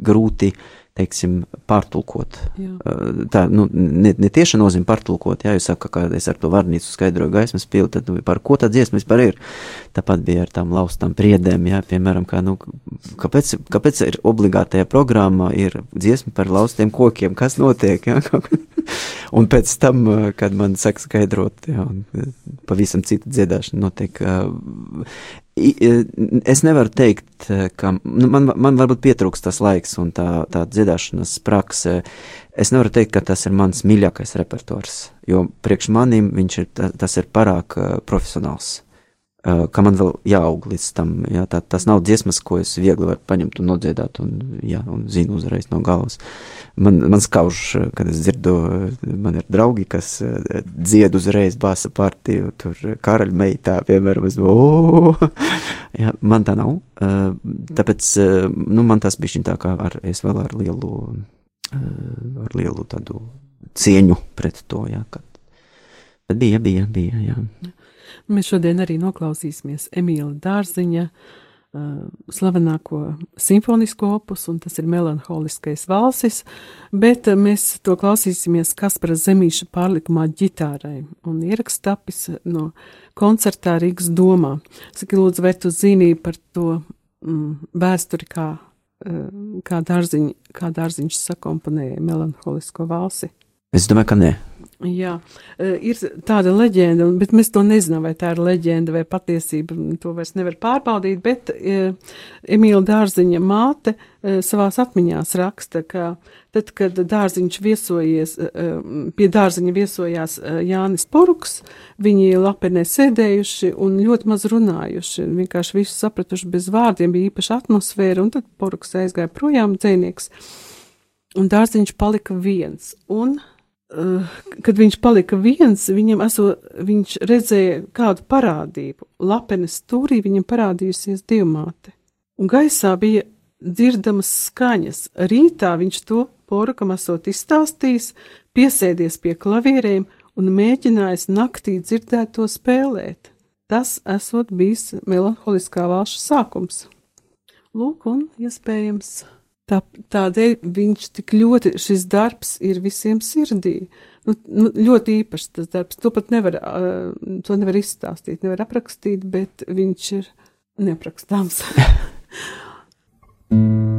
grūti, teiksim, pārtulkot. Jā. Tā, nu, ne, ne tieši nozīme pārtulkot, jā, jūs saka, ka es ar to varnīcu skaidroju gaismas pili, tad nu, par ko tā dziesma vispār ir? Tāpat bija ar tām laustām priedēm, jā, piemēram, kā, nu, kāpēc, kāpēc ir obligātajā programmā ir dziesma par laustiem kokiem, kas notiek, jā, un pēc tam, kad man saka skaidrot, jā, un pavisam cita dziedāšana notiek, es nevaru teikt, ka nu, man, man varbūt pietrūks tas laiks un tā, tā dziedāšanas prakse. Es nevaru teikt, ka tas ir mans mīļākais repertuārs, jo priekš manim viņš ir, tas ir pārāk profesionāls. Ka man vēl jāaug līdz tam. Jā, tā, tas nav dziesmas, ko es viegli varu paņemt un nodziedāt, un, jā, un zinu uzreiz no galvas. Man, man skauž, kad es dzirdu, man ir draugi, kas dzied uzreiz bāsa partiju, tur karaļa meitā, piemēram, es domāju, jā, man tā nav. Tāpēc, nu, man tas bija tā kā ar, es vēl ar lielu, ar lielu tādu cieņu pret to, jā, kad. Bet bija, bija, bija, jā. Mēs šodien arī noklausīsimies Emīla Dārziņa uh, slavenāko simfonisko opus, un tas ir melanholiskais valsis, bet uh, mēs to klausīsimies Kaspara Zemīša pārlikumā ģitārai, un ieraksts tapis no koncertā Rīgas domā. Saki, lūdzu, vai tu zini par to mm, vēsturi, kā, uh, kā, dārziņ, kā dārziņš sakomponēja melanholisko valsi? Es domāju, ka nē. Jā, e, ir tāda leģenda, bet mēs to nezinām, vai tā ir leģenda vai patiesība. To vairs nevar pārbaudīt, bet e, Emīla Dārziņa māte e, savās atmiņās raksta, ka tad, kad dārziņš viesojies, pie dārziņa viesojās Jānis Poruks, viņi lapenē sēdējuši un ļoti maz runājuši, vienkārši visu sapratuši bez vārdiem, bija īpaša atmosfēra, un tad Poruks aizgāja projām dzēnieks, un dārziņš palika viens. Un kad viņš palika viens, viņam esot, viņš redzēja kādu parādību. Lapenes stūrī viņam parādījusies divmāte, un gaisā bija dzirdamas skaņas. Rītā viņš to porukam esot izstāstījis, piesēdies pie klavierēm un mēģinājis naktī dzirdēt to spēlēt. Tas esot bijis melanholiskā valša sākums. Lūk, un iespējams. Ja Tā, tādēļ viņš tik ļoti, šis darbs ir visiem sirdī. Nu, nu, ļoti īpašs tas darbs. To pat nevar, uh, to nevar izstāstīt, nevar aprakstīt, bet viņš ir neaprakstāms.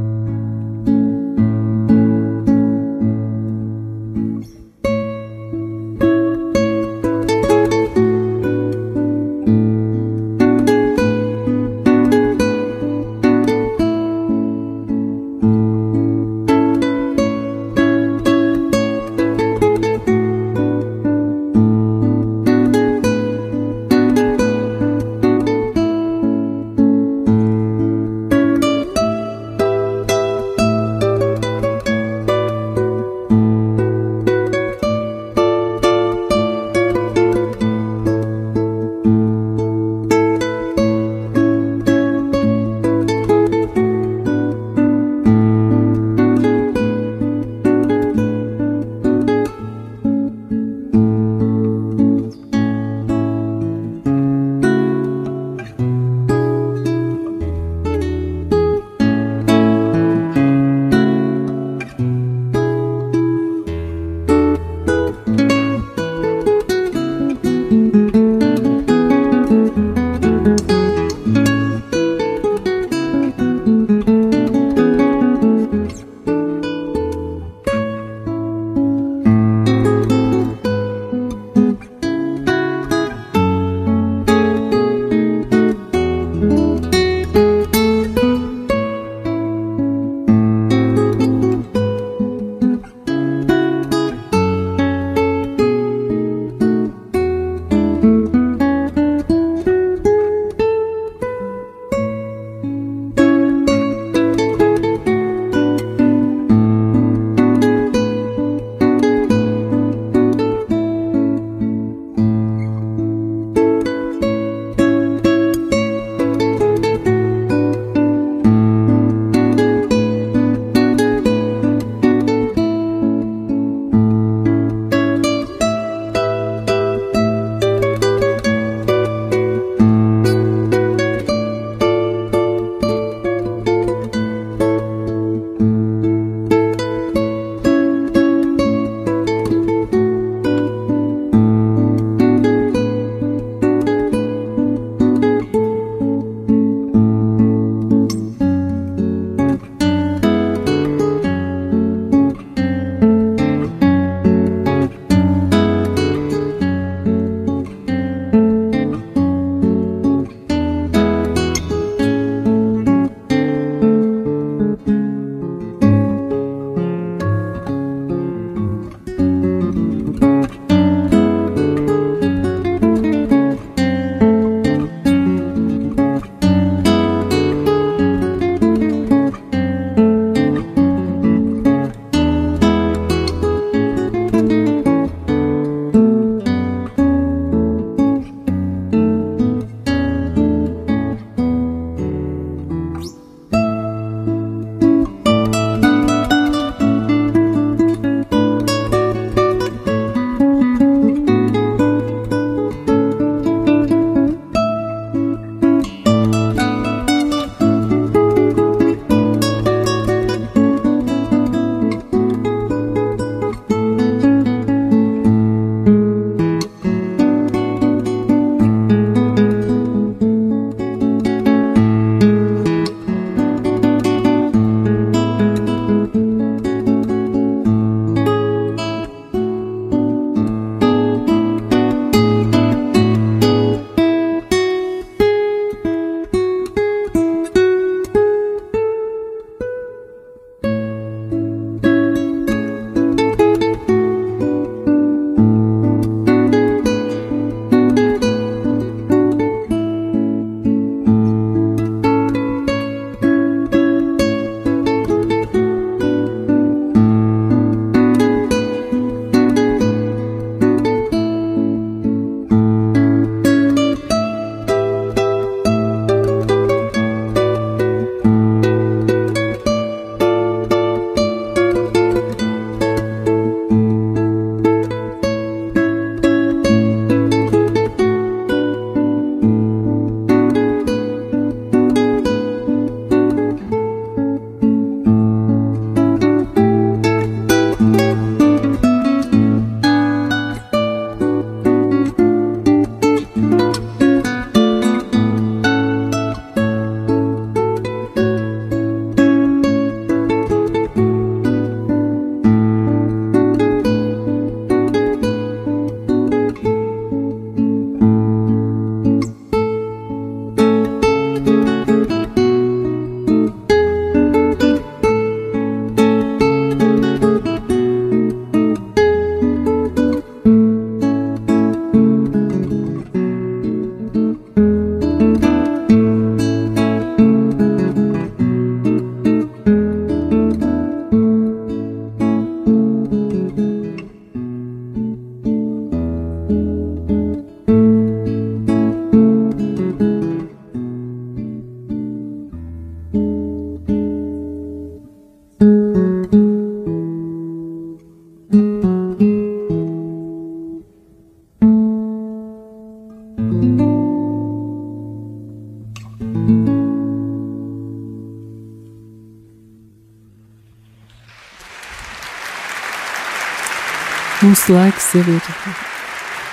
Ir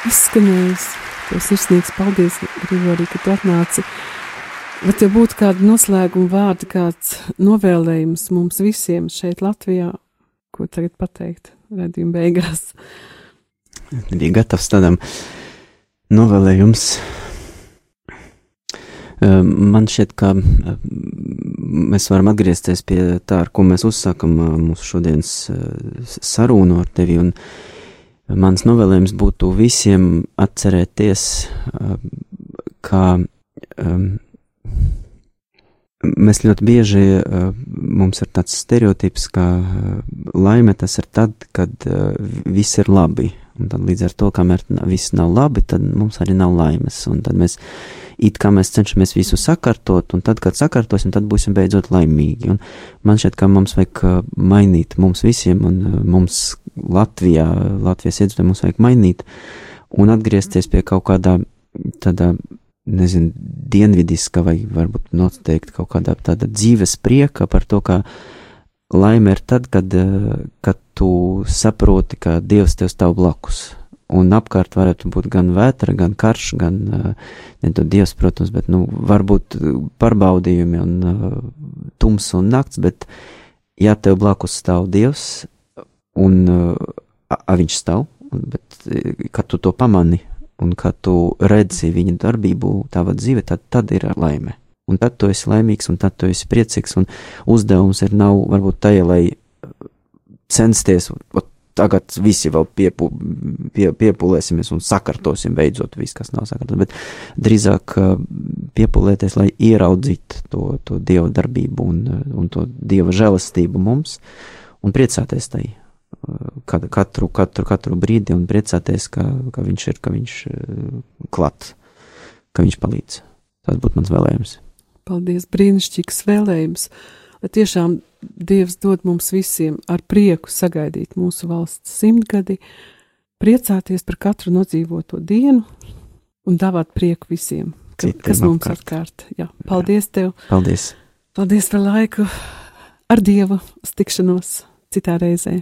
izskanējis. Tev sirsnīgs paldies, Grigorī, ka tu atnāci. Vai tev būtu kādi noslēguma vārdi, kāds novēlējums mums visiem šeit Latvijā, ko tagad pateikt redzījuma beigās? Bija gatavs tādam novēlējums. Man šķiet, ka mēs varam atgriezties pie tā, ar ko mēs uzsākam mūsu šodienas sarunu ar tevi. Un, uh, Mans novēlējums būtu visiem atcerēties, ka mēs ļoti bieži mums ir tāds stereotips, ka laime tas ir tad, kad viss ir labi. Un tad līdz ar to, kamēr viss nav labi, tad mums arī nav laimes. Un tad mēs it kā mēs cenšamies visu sakārtot, un tad, kad sakārtosim, tad būsim beidzot laimīgi. Un man šķiet, ka mums vajag uh, mainīt mums visiem, un uh, mums Latvijā, Latvijas iedzīvotājiem mums vajag mainīt un atgriezties pie kaut kādā tādā, nezinu, dienvidiska vai varbūt noteikti kaut kādā tāda dzīves prieka par to, ka laime ir tad, kad, uh, kad tu saproti, ka Dievs tev stāv blakus un apkārt varētu būt gan vētra, gan karš, gan, uh, ne to dievs, protams, bet, nu, varbūt pārbaudījumi un uh, tums un nakts, bet, ja tev blakus stāv dievs, un uh, a, viņš stāv, bet, kad tu to pamani, un kad tu redzi viņa darbību, tava dzīve, tad, tad ir laime. Un tad tu esi laimīgs, un tad tu esi priecīgs, un uzdevums ir nav varbūt tajā, lai censties, ot, tagad visi vēl piepu, pie, piepūlēsimies un sakārtosim beidzot viss, kas nav sakārtots, bet drīzāk piepūlēties, lai ieraudzītu to, to dieva darbību un, un to dieva žēlastību mums un priecāties tai katru, katru, katru brīdi un priecāties, ka, ka viņš ir, ka viņš klat, ka viņš palīdz. Tas būtu mans vēlējums. Paldies, brīnišķīgs vēlējums. Lai tiešām Dievs dod mums visiem ar prieku sagaidīt mūsu valsts simtgadi, priecāties par katru nodzīvoto dienu un dāvāt prieku visiem, ka, Citiem kas mums apkārt. Jā, paldies tev! Paldies! Paldies par laiku! Ar Dievu tikšanos citā reizē!